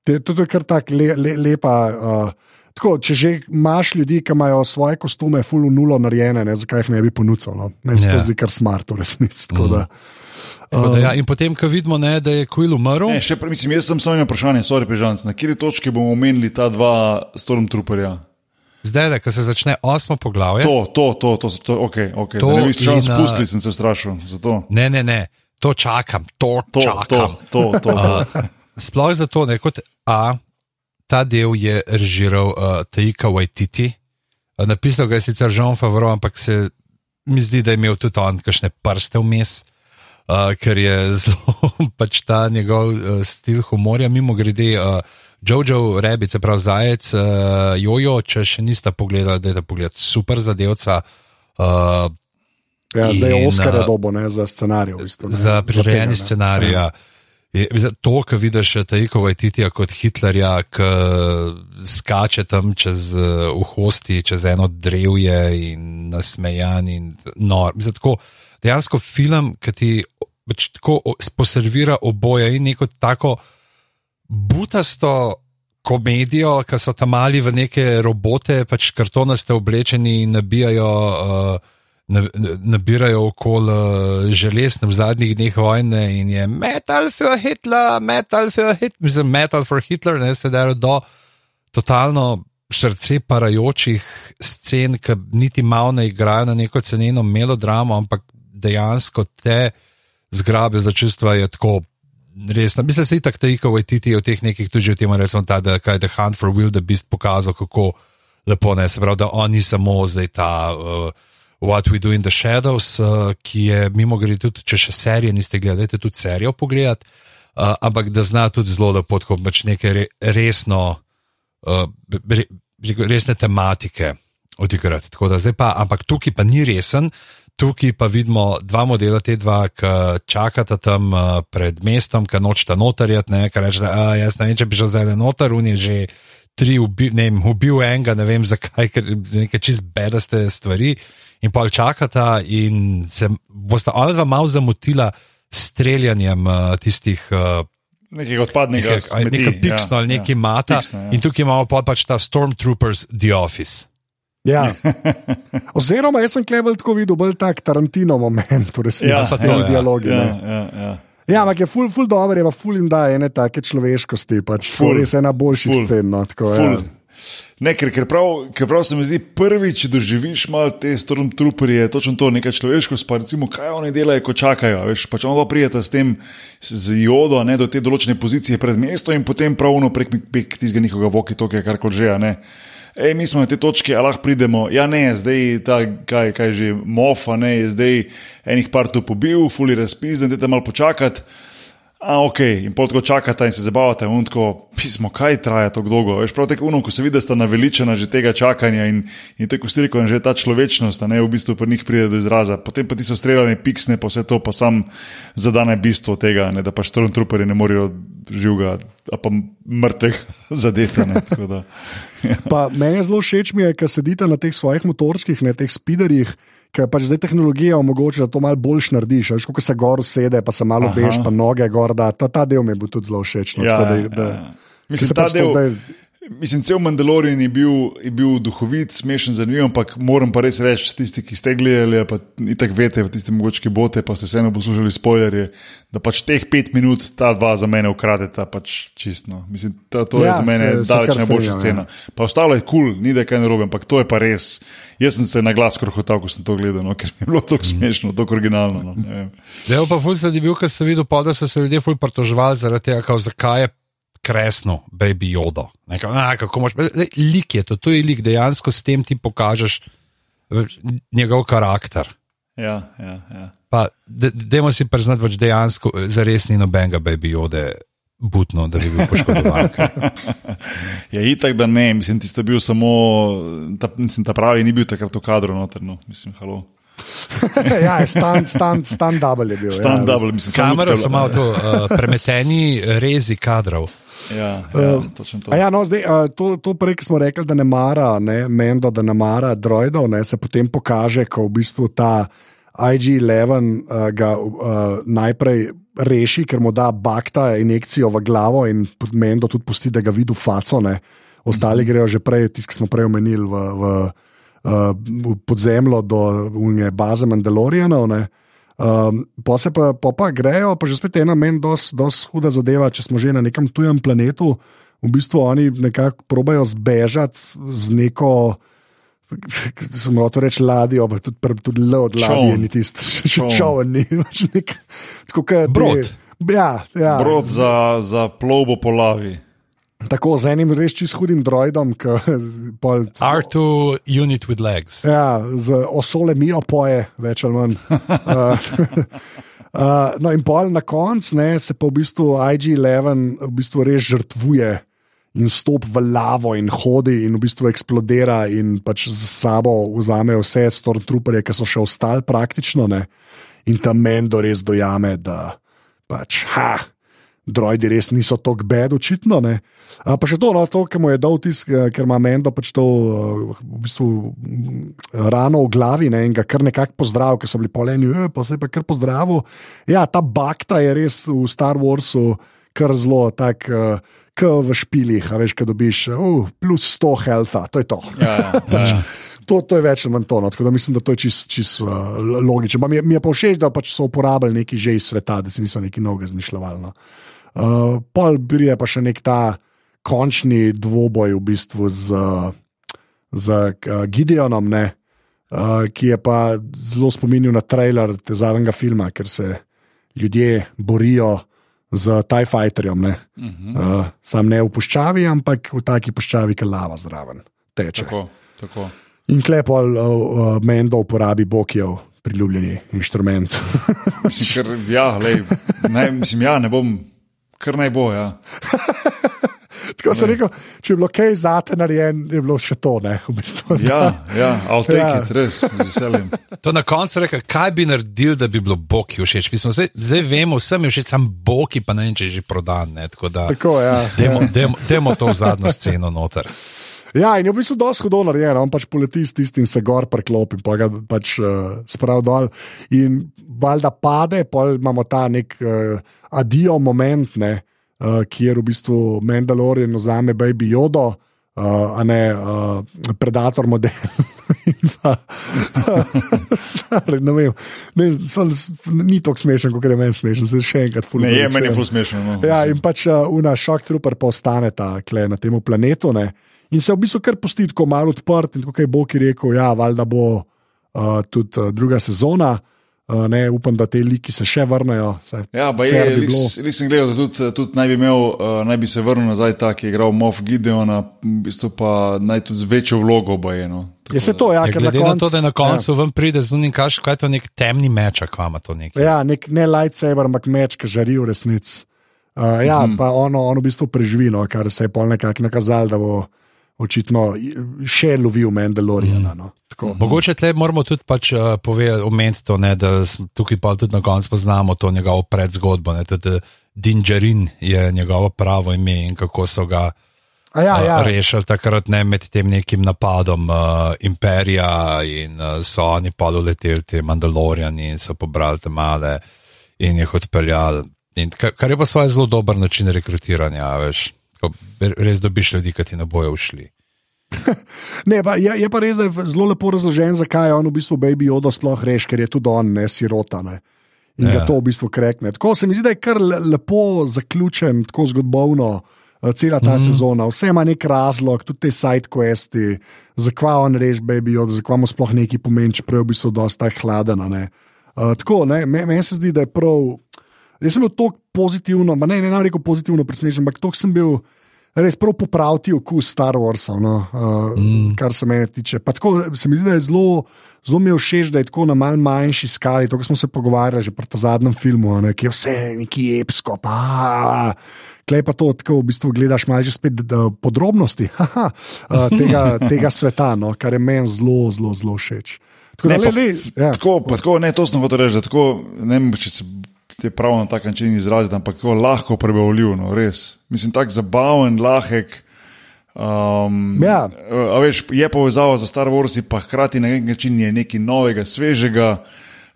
to je kar tako le, le, lepa. Uh, tako, če že imaš ljudi, ki imajo svoje kostume, full nulo narejene, ne, zakaj jih ne bi ponudil? No? Meni se Ja. to zdi kar smart, v resnici. tako da, Tako Da, ja, in potem, ko vidimo, ne, da je Quill umrl, Ne, še, mislim, jaz sem samo eno vprašanje, sorry, Pežanc, na kateri točki bomo omenili ta dva Stormtrooperja? zdaj, da ko se začne osmo poglavje. To, to, to, to, to, to ok, ok. To To, ne bi se a- spustiti, sem se strašil. Zato. Ne, ne, ne. to čakam, to, To, čakam. to, to, to. Uh, sploh zato, da kot A, ta del je režiral uh, Taika Waititi. Uh, napisal ga je sicer Jean Favreau, ampak se mi zdi, da je imel tudi on kakšne prste vmes, uh, ker je zelo pač ta njegov uh, stil humorja. Mimo grede, uh, Jojo Rabbit, se pravi Zajec, uh, Jojo, če še niste pogledali, da je to pogled super zadevca. Uh, Ja, zdaj je uh, dobo ne, za scenarij. V bistvu, ne, za prirejeni tega, ne. scenarij. Ja. Je- za To, kar vidiš Tajkova Titija kot Hitlerja, ki skače tam čez uh, uhosti, čez eno drevje in nasmejan in nor. Mislim, tako, dejansko film, ki ti pač tako o- poservira oboje in neko tako butasto komedijo, ki so tam mali v neke robote, pač kartonaste oblečeni in nabijajo. Uh, Nabirajo okoli uh, železne v zadnjih dneh vojne in je metal for Hitler, metal for Hitler, mislim, metal for Hitler, ne se da do totalno srce parajočih scen, ki niti malo ne igrajo na neko ceneno melodramo, ampak dejansko te zgrabe za čustva je tako. Mislim, da se itak te ikove titi v teh nekih tudi v tem resno ta, da kaj The Hunt for the Beast pokazal, kako lepo ne, se pravi, da on ni samo zdaj ta. Uh, What We Do in the Shadows, uh, ki je mimo grede tudi, če še serije niste gledali, tudi serijo pogledati, uh, ampak da zna tudi zelo lepo, kot pač neke re, resno, uh, re, re- resne tematike odigrati. Tako da zdaj pa, ampak tukaj pa ni resen, tukaj pa vidimo dva modela, te dva, ki čakata tam pred mestom, ki nočeta notarjati, ne, ki reče, da "A, jaz ne vem, če bi šel zdaj notar, un je že tri, ubi, ne vem, ubil enega, ne vem zakaj, ker neke čist bedaste stvari. In pa čakata, in se bosta ona dva malo zamotila s streljanjem uh, tistih uh, Nekega odpadnega. nekaj, ali smeti, nekaj piksno ali nekaj mata. Piksno, ja. In tukaj imamo pol pač ta Stormtroopers The Office. Ja. Oziroma, jaz sem klebel tako videl, bolj tak Tarantino moment, v resnici, Ja, s pa to, temi ja. dialogi. Ja, ne. ja, ja. Ja, ampak je ful, ful dobro, je pa ful jim da ene take človeškosti, pač Ful. ful, res ena boljših Ful. scen. No, tako, Ful. ja. Ne, ker, ker, prav, ker prav se mi zdi, prvič doživiš malo te stormtrooperje, točno to, nekaj človeškosti, pa recimo, kaj oni delajo, ko čakajo. Veš, pač ono prijeta s tem, z jodo, ne, do te določene pozicije pred mestom in potem pravno prek, prek tistega njihovega voki, to je kar koli že. Ej, mi smo na te točke, a lahko pridemo. Ja, ne, zdaj ta, kaj, kaj že, mofa, ne, je zdaj enih par tu pobil, fuli razpis, da te malo počakati. A, ok, in pol tako čakate in se zabavate, in tako, pismo, kaj traja tako dolgo. Veš, prav tako, ko se vidi, da sta naveličena že tega čakanja in, in tako striko, in že ta človečnost, ne v bistvu pri njih pride do izraza. Potem pa ti so streljani, piksne, pa vse to, pa sam zadane bistvo tega, ne, da pa stormtrooperi ne morejo živega, pa mrtvih zadeti. ne, da, ja. Pa meni je zelo všeč, mi je, ker sedite na teh svojih motorčkih, na teh spiderjih. Ker pač zdaj tehnologija omogoča, da to malo boljš narediš. Veš, ko se gor usede, pa se malo Aha. bež, pa noge gor. Da, ta, ta del mi je bil tudi zelo všeč. No, Ja, tako da, ja, da, ja. ker Mislim, se ta pač del, zdaj- mislim, cel Mandalorian je bil, je bil duhovit, smešen, zanimiv, ampak moram pa res reči, tisti, ki ste gledali, ali pa itak veste, tisti mogoče bote, pa ste vseeno poslušali spoilerje, da pač teh pet minut ta dva za mene ukradeta, pač čistno. Mislim, ta, to Ja, je za mene daleč kar najboljša strinjam, scena. Pa ostalo je kul, cool, ni da kaj narobe, ampak to je pa res. Jaz sem se na glas krohotal, ko sem to gledal, no, ker mi je bilo tako smešno, tako originalno. No, ne vem. Zdaj pa ful se je bil, ker sem videl, pa, da so se ljudje ful pritoževali zaradi tega, zakaj je kresno, baby jodo. Nekaj, a, kako moš, le, lik je to, to je lik, dejansko s tem ti pokažeš njegov karakter. ja, ja, ja. Pa, de- dajmo si priznati, da dejansko eh, zares ni nobenega baby jode butno, da bi bil poškodovan. Je ja, itak, da ne, mislim, ti sta bil samo, ta, mislim, ta pravi ni bil takrat v kadru noterno, mislim, halo. ja, stand, stand, stand double je bil. Stand ja, double, mislim, lutka so malo to, uh, premeteni rezi kadrov. Ja, ja, točno to. A Ja, no, zdaj, a, to, to prej, ko smo rekli, da ne mara, ne, Mendo, da ne mara droidov, ne, se potem pokaže, ko v bistvu ta IG-11 uh, ga uh, najprej reši, ker mu da bakta injekcijo v glavo in Mendo tudi pusti, da ga vidi v faco. Ne. Ostali grejo že prej, tisti, ki smo prej omenili, v, v, uh, v podzemljo do unije baze Mandalorianov. ne. Um, pa se pa, pa, pa grejo, pa že spet ena meni, zelo huda zadeva, če smo že na nekem tujem planetu. V bistvu oni nekako probejo zbežati z neko Sem hotel reči ladjo, pa tudi, tudi le od ladje, ni tisto, še Čoln. čovn ni. pač nek- Brod. Ja, ja. Brod za, za plovbo po lavi. Tako z enim res čist hudim droidom, ki pol. R2 unit with legs. Ja, z osole mijo poje, več ali manj. Uh, uh, no, in pol na koncu ne, se pa v bistvu IG-11 v bistvu res žrtvuje in stop v lavo in hodi in v bistvu eksplodira in pač z sabo vzame vse stormtrooperje, ki so še ostali praktično. Ne, in tam Mendo res dojame, da pač ha. Droidi res niso tako bed, očitno. Ne. A pa še to, no, to ki mu je dal tisk, eh, ker ima Mendo pač to eh, v bistvu, mm, rano v glavi ne, in ga kar nekako pozdravil, ker so bili poleni, e, pa se je pa kar pozdravil. Ja, ta bakta je res v Star Warsu kar zelo tak. Uh, Kot v špilih, a veš, kaj dobiš, uh, plus 100 helta, to je to. Ja, ja. To, to je več ali manj to, no, tako da mislim, da to je čist, čist uh, logično. Mi, mi je pa všeč, da pač so uporabljali nekaj že iz sveta, da si niso nekaj novega zmišljali. No. Uh, pol prije pa še nek ta končni dvoboj v bistvu z, z uh, Gideonom, ne, uh, ki je pa zelo spominjal na trailer te zadnjega filma, ker se ljudje borijo z TIE Fighterjem. Ne. Uh -huh. uh, sam ne v puščavi, ampak v taki puščavi, ki lava zraven teče. Tako, tako. In klepol uh, uh, Mendo uporabi Bokijev priljubljeni inštrument. Ja, lej, naj, mislim, ja, ne bom, kar naj bo. Ja. Tako sem rekel, če je bilo kaj zate narejen, je bilo še to, ne, v bistvu. Ja, ja, I'll take Ja. ja. it, res, z veseljem. To na koncu reče, kaj bi naredil, da bi bilo Boki všeč. Mi smo Zdaj, zdaj vemo, vsem je všeč sam Boki, pa ne vem, če je že prodan. Ne, tako da, Tako, ja. demo, demo, demo to v zadnjo sceno noter. Ja, in je v bistvu dosti hudo narejen, on pač poleti s tistim, se gor preklopi, pa ga pač uh, sprav dol. In valjda pade, pa imamo ta nek uh, adijo moment, ne, uh, kjer v bistvu Mandalorian vzame Baby Jodo, uh, a ne uh, Predator model. Pa, sorry, ne vem, ne, ni tako smešen, kot je meni smešen, se še enkrat Ne, je meni je ful smešno. No, Ja, in pač una šok trooper pa ostane ta kle na tem planetu. Ne? In se v bistvu kar pusti tako malo odprt, in tako je Bog rekel, ja, valjda bo uh, tudi uh, druga sezona. Uh, ne, upam, da te liki se še vrnejo. saj Ja, pa je, bi res, res sem gledal, da tudi, tudi naj bi imel, uh, naj bi se vrnil nazaj ta, ki je igral Moff Gideona, v bistvu pa naj tudi z večjo vlogo bojeno. Je se to, ja, Ja, ker glede na, na to, da na ja. koncu ja. ven pride z unim, kaj, kaj je to nek temni meč, kva ima to nekaj. Ja, nek, ne lightsaber, ampak meč, ki žari v resnici. Uh, ja, mm -hmm. pa ono, ono v bistvu preživi, no, kar se je pol nekako nakazalo, da bo očitno še lovil Mandaloriana. No. Tako. Mogoče tle moramo tudi pač, uh, povedati, omeniti to, ne, da tukaj pa tudi na koncu poznamo to njegovo predzgodbo. Ne, tudi Dingerin je njegovo pravo ime in kako so ga A ja, uh, ja. rešili takrat ne, med tem nekim napadom uh, imperija in uh, so oni pa doleteli te Mandaloriani in so pobrali te male in jih odpeljali. In kar, je pa svoj zelo dober način rekrutiranja, veš. Ko res dobiš ljudi, ki ti ne bojo ušli. Ne, pa, je, je pa res, da je zelo lepo razložen, zakaj je on v bistvu Baby Yoda sploh reš, ker je tudi on, ne sirota. Ne. In ja. Ga to v bistvu krekne. Tako se mi zdi, da je kar le- lepo zaključen, tako zgodovino. Cela ta mm -hmm. sezona, vse ima nek razlog, tudi te side questi, zakaj on reš, baby, od, zakaj mu sploh neki pomeni, čeprav je v bistvu dosta hladen. Uh, tako, ne, me- meni se zdi, da je prav. Jaz sem bil tako pozitivno, ne, ne, ne rekel pozitivno presenečen, ampak tako sem bil res prav popraviti okus Star Warsa, no, uh, mm. kar se mene tiče. Pa tako se mi zdi, da je zelo, zelo mi je všeč, da je tako na mal manjši skali, to, kar smo se pogovarjali že pri zadnjem filmu, ne, ki je vse neki epsko. Pa, Klej pa to, tako v bistvu gledaš malo že spet da, podrobnosti haha, uh, tega, tega sveta, no, kar je meni zelo, zelo, zelo všeč. Tako da, Ne, le, pa le, f- ja. Tako, pa tako, ne, to sem hotel reči, da tako, ne vem, če se ti prav na tak način izraziti, ampak tako lahko prebavljiv, no, res. Mislim, tak zabaven, lahek. Um, Ja. a veš, je povezava za Star Wars, pa hkrati na nek način je nekaj novega, svežega.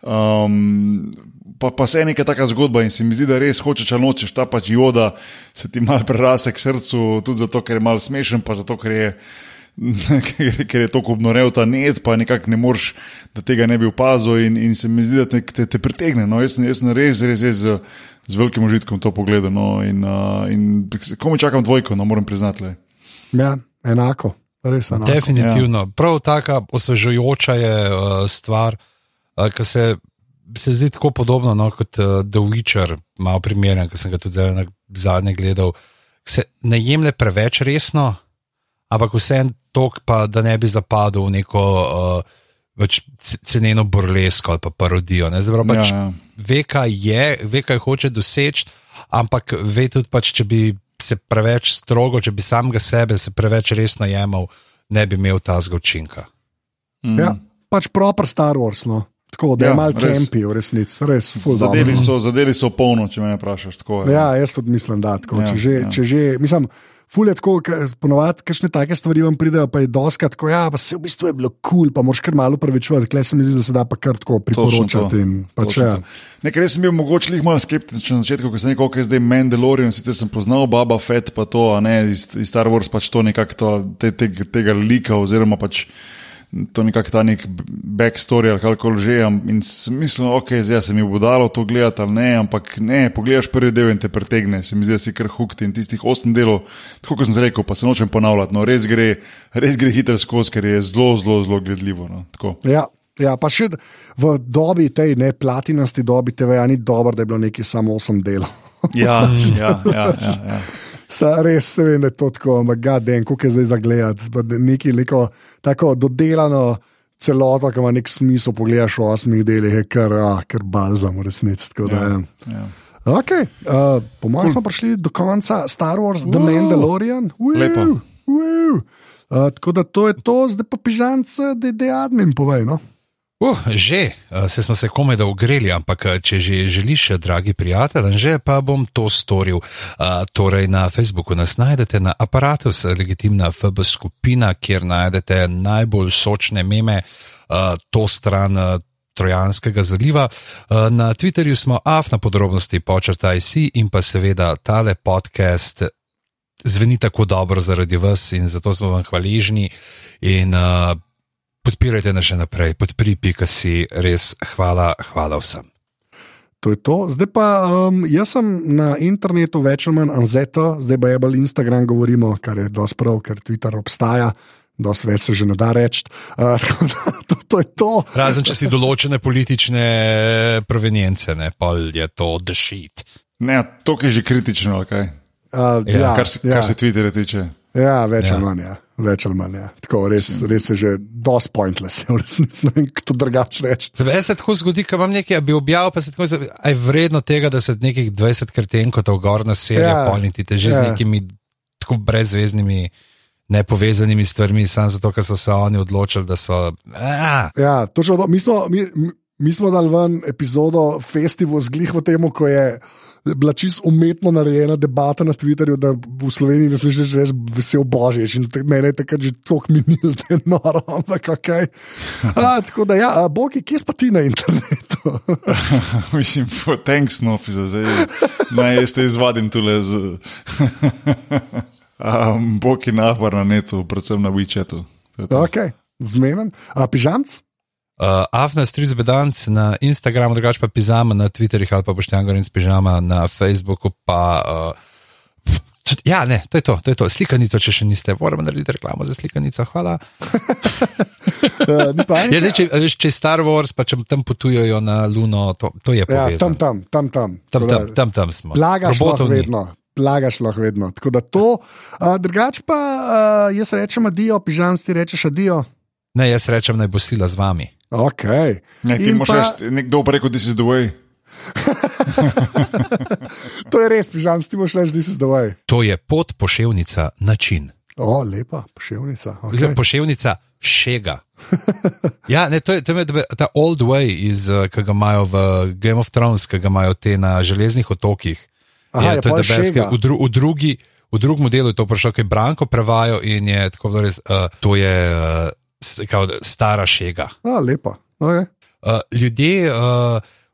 Um, pa, pa se je neka taka zgodba in se mi zdi, da res hočeš ali nočeš ta pač joda, se ti mal prerase k srcu, tudi zato, ker je mal smešen, pa zato, ker je. Ker, ker je tako obnorev ta net, pa nekako ne moreš, da tega ne bi opazil, in, in se mi zdi, da te, te, te pritegne. No, jaz, sem, jaz sem res, res, res z, z velikim užitkom to pogledal. No, in, uh, in komu čakam dvojko, no, moram priznati. Le. Ja, enako. res enako. Definitivno. Ja. Prav taka osvežujoča je uh, stvar, uh, ki se, se zdi tako podobno no, kot uh, The Witcher, malo primeren, ki sem ga tudi zadnje gledal. Se ne jemlje preveč resno, ampak vseeno tok, pa da ne bi zapadel v neko uh, več ceneno burlesko ali pa parodijo. Zdaj, pač ja, ja. Ve, kaj je, ve, kaj hoče doseči, ampak ve tudi, pač, če bi se preveč strogo, če bi samega sebe se preveč resno jemal, ne bi imel ta zgočinka. Mm. Ja, pač proper Star Wars. No. Tako da je ja, malo kempi, v resnici, res. Zadeli so, zadeli so polno, če me vprašaš. Tako, ja, jaz tudi mislim, da tako. Ja, če že, ja. če že, mislim, Fulje tako, ponovadi, kakšne take stvari vam pridejo, pa je doskrat tako, ja, pa se v bistvu je bilo kul, cool, pa moraš kar malo prevečuvati, klej se mi zdi, da se da pa kar tako priporočati. Pač, ja. Nekaj res sem bil mogoče jih malo skeptičen na začetku, ko sem rekel, je zdaj Mandalorian, sicer sem poznal Baba Fett, pa to, a ne iz, iz Star Wars, pač to nekako te, te, tega lika oziroma pač to nekako ta nek backstory ali kako že. In mislim, ok, zdaj se mi bo dalo to gledati ali ne, ampak ne, pogledaš prvi del in te pretegne, se mi zdi, da si kar hukti in tistih osem delov, tako kot sem rekel, pa se nočem ponavljati. No, res gre, res gre hitro skozi, ker je zelo, zelo, zelo gledljivo. No, ja. Ja, pa še v dobi tej ne platinasti dobi, te veja ni dobro, da je bilo nekaj samo osem delov. ja, ja, ja. ja, ja. Sa, res se vem, da je to tako, je kako je zdaj za gledati. Nekaj liko, tako dodelano celoto, ki ima nek smisel, pogledaš v osmih delih, je kar, ah, kar balzam, resnici. Ja, ja. okay. uh, po mojem cool. smo prišli do konca Star Wars, The wow. Mandalorian. Lepo. Uh, tako da to je to, zdaj pa pižance, da je admin povej. No? Uh, že, eh, se smo se komaj da ogreli, ampak eh, če že želiš, eh, dragi prijatelj, že pa bom to storil. Uh, torej, na Facebooku nas najdete na aparatu, legitimna FB skupina, kjer najdete najbolj sočne meme, uh, to stran. Trojanskega zaliva. Na Twitterju smo af na podrobnosti počrtaj si in pa seveda tale podcast zveni tako dobro zaradi vas in zato smo vam hvaležni. In uh, podpirajte nas še naprej, podpri.ka si res hvala, hvala vsem. To je to. Zdaj pa um, jaz sem na internetu več ali manj anzeto, zdaj pa je bolj Instagram, govorimo, kar je dosti prav, ker Twitter obstaja. Dosti več se že ne da reči. Uh, to, to to. Razen če si določene politične provenience, ne pa je to dešit. Ne, to je že kritično, kaj? Uh, ja, ja, kar, se, ja. kar se Twitterja tiče. Ja, več ja. ali manj. Ja. Več ali manj. Ja. Tako, res, res je že dosti pointless, v resnici ne vem, kako drugače reči. Zdaj se tako zgodi, da vam nekaj bi objavil, pa se tako da je vredno tega, da se nekih 20 krtenkov gor na serijo ja. polniti, že ja. z nekimi tako brezvezdnimi. Nepovezanimi stvarmi, samo zato, ker so se oni odločili, da so. A. Ja, točno, mi, smo, mi, mi smo dali ven epizodo festivalu z glihvo temu, ko je bila čisto umetno narejena debata na Twitterju, da v Sloveniji ne smeš reči, vesel božič. In meni je takrat že toliko minil, da je noro, ampak kaj. A, tako da, ja, bogi, kje pa ti na internetu? Mislim, thanks, no, za zdaj. Naj jaz te izvadim tule z. Um, Boki nahvar na netu, predvsem na WeChatu. Okay, Zmeden. A pižamc? Uh, Afnas, tri zbedanc na Instagramu, drugače pa pižama na Twitterju ali pa boštjan gorin s pižama na Facebooku. Pa, uh, tudi, ja, ne, to je to, to je to. Slikanico, če še niste, moramo narediti reklamo za slikanico. Hvala. uh, ja, ne, če, če je Star Wars, pa če tam potujejo na Luno, to, to je pa. Ja, tam, tam, tam, tam. Tam, tam, tam, tam smo. Lagaš vedno. Plagaš lahko vedno. Tako da to, uh, drugače pa uh, jaz rečem adijo, pižam ti rečeš adijo. Ne, jaz rečem, naj bo sila z vami. Okay. Ne, ti moraš pa... reči, nekdo bo rekel, this is the way. to je res, pižam, ti moraš reči, this is the way. To je pot poševnica način. O, lepa poševnica. Okay. Poševnica šega. ja, ne, to je, to je ta old way, iz, eh, ki ga imajo v Game of Thrones, ki ga imajo te na železnih otokih. Aha, je, je, je beske, v, dru, v, drugi, v drugem delu je to prišlo, ki je Branko prevajo in je tako, da res, uh, to je. Uh, kao, stara šega. A, lepa. Okay. Uh, ljudje uh,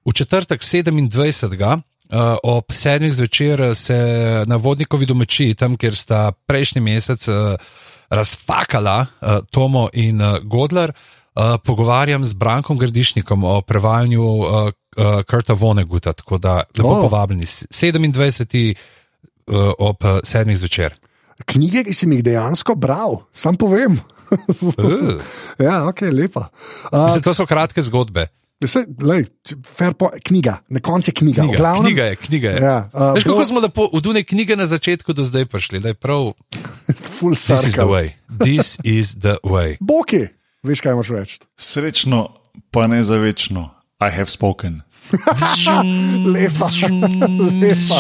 v četrtek 27. Uh, ob sedmih zvečer se na vodnikovi domači, tam kjer sta prejšnji mesec uh, razfakala uh, Tomo in uh, Godler, uh, pogovarjam z Brankom Grdišnikom o prevajanju uh, uh, Krta Voneguta. Tako da lepo oh. povabljeni 27. Uh, ob sedmih zvečer. Knjige, ki sem jih dejansko bral, sam povem. Uh. ja, ok, lepa. Uh, Mislim, to so kratke zgodbe. Vse, lej, po, knjiga, na koncu je knjiga. Knjiga, glavnem, knjiga je, knjiga je. Ja, uh, Veš, kako bo- smo lepo od une knjige na začetku do zdaj prišli, da je prav. Full This is the circle. way. This is the way. Boki, veš kaj imaš reči. Srečno, pa ne za večno. I have spoken. Lepa, lepa.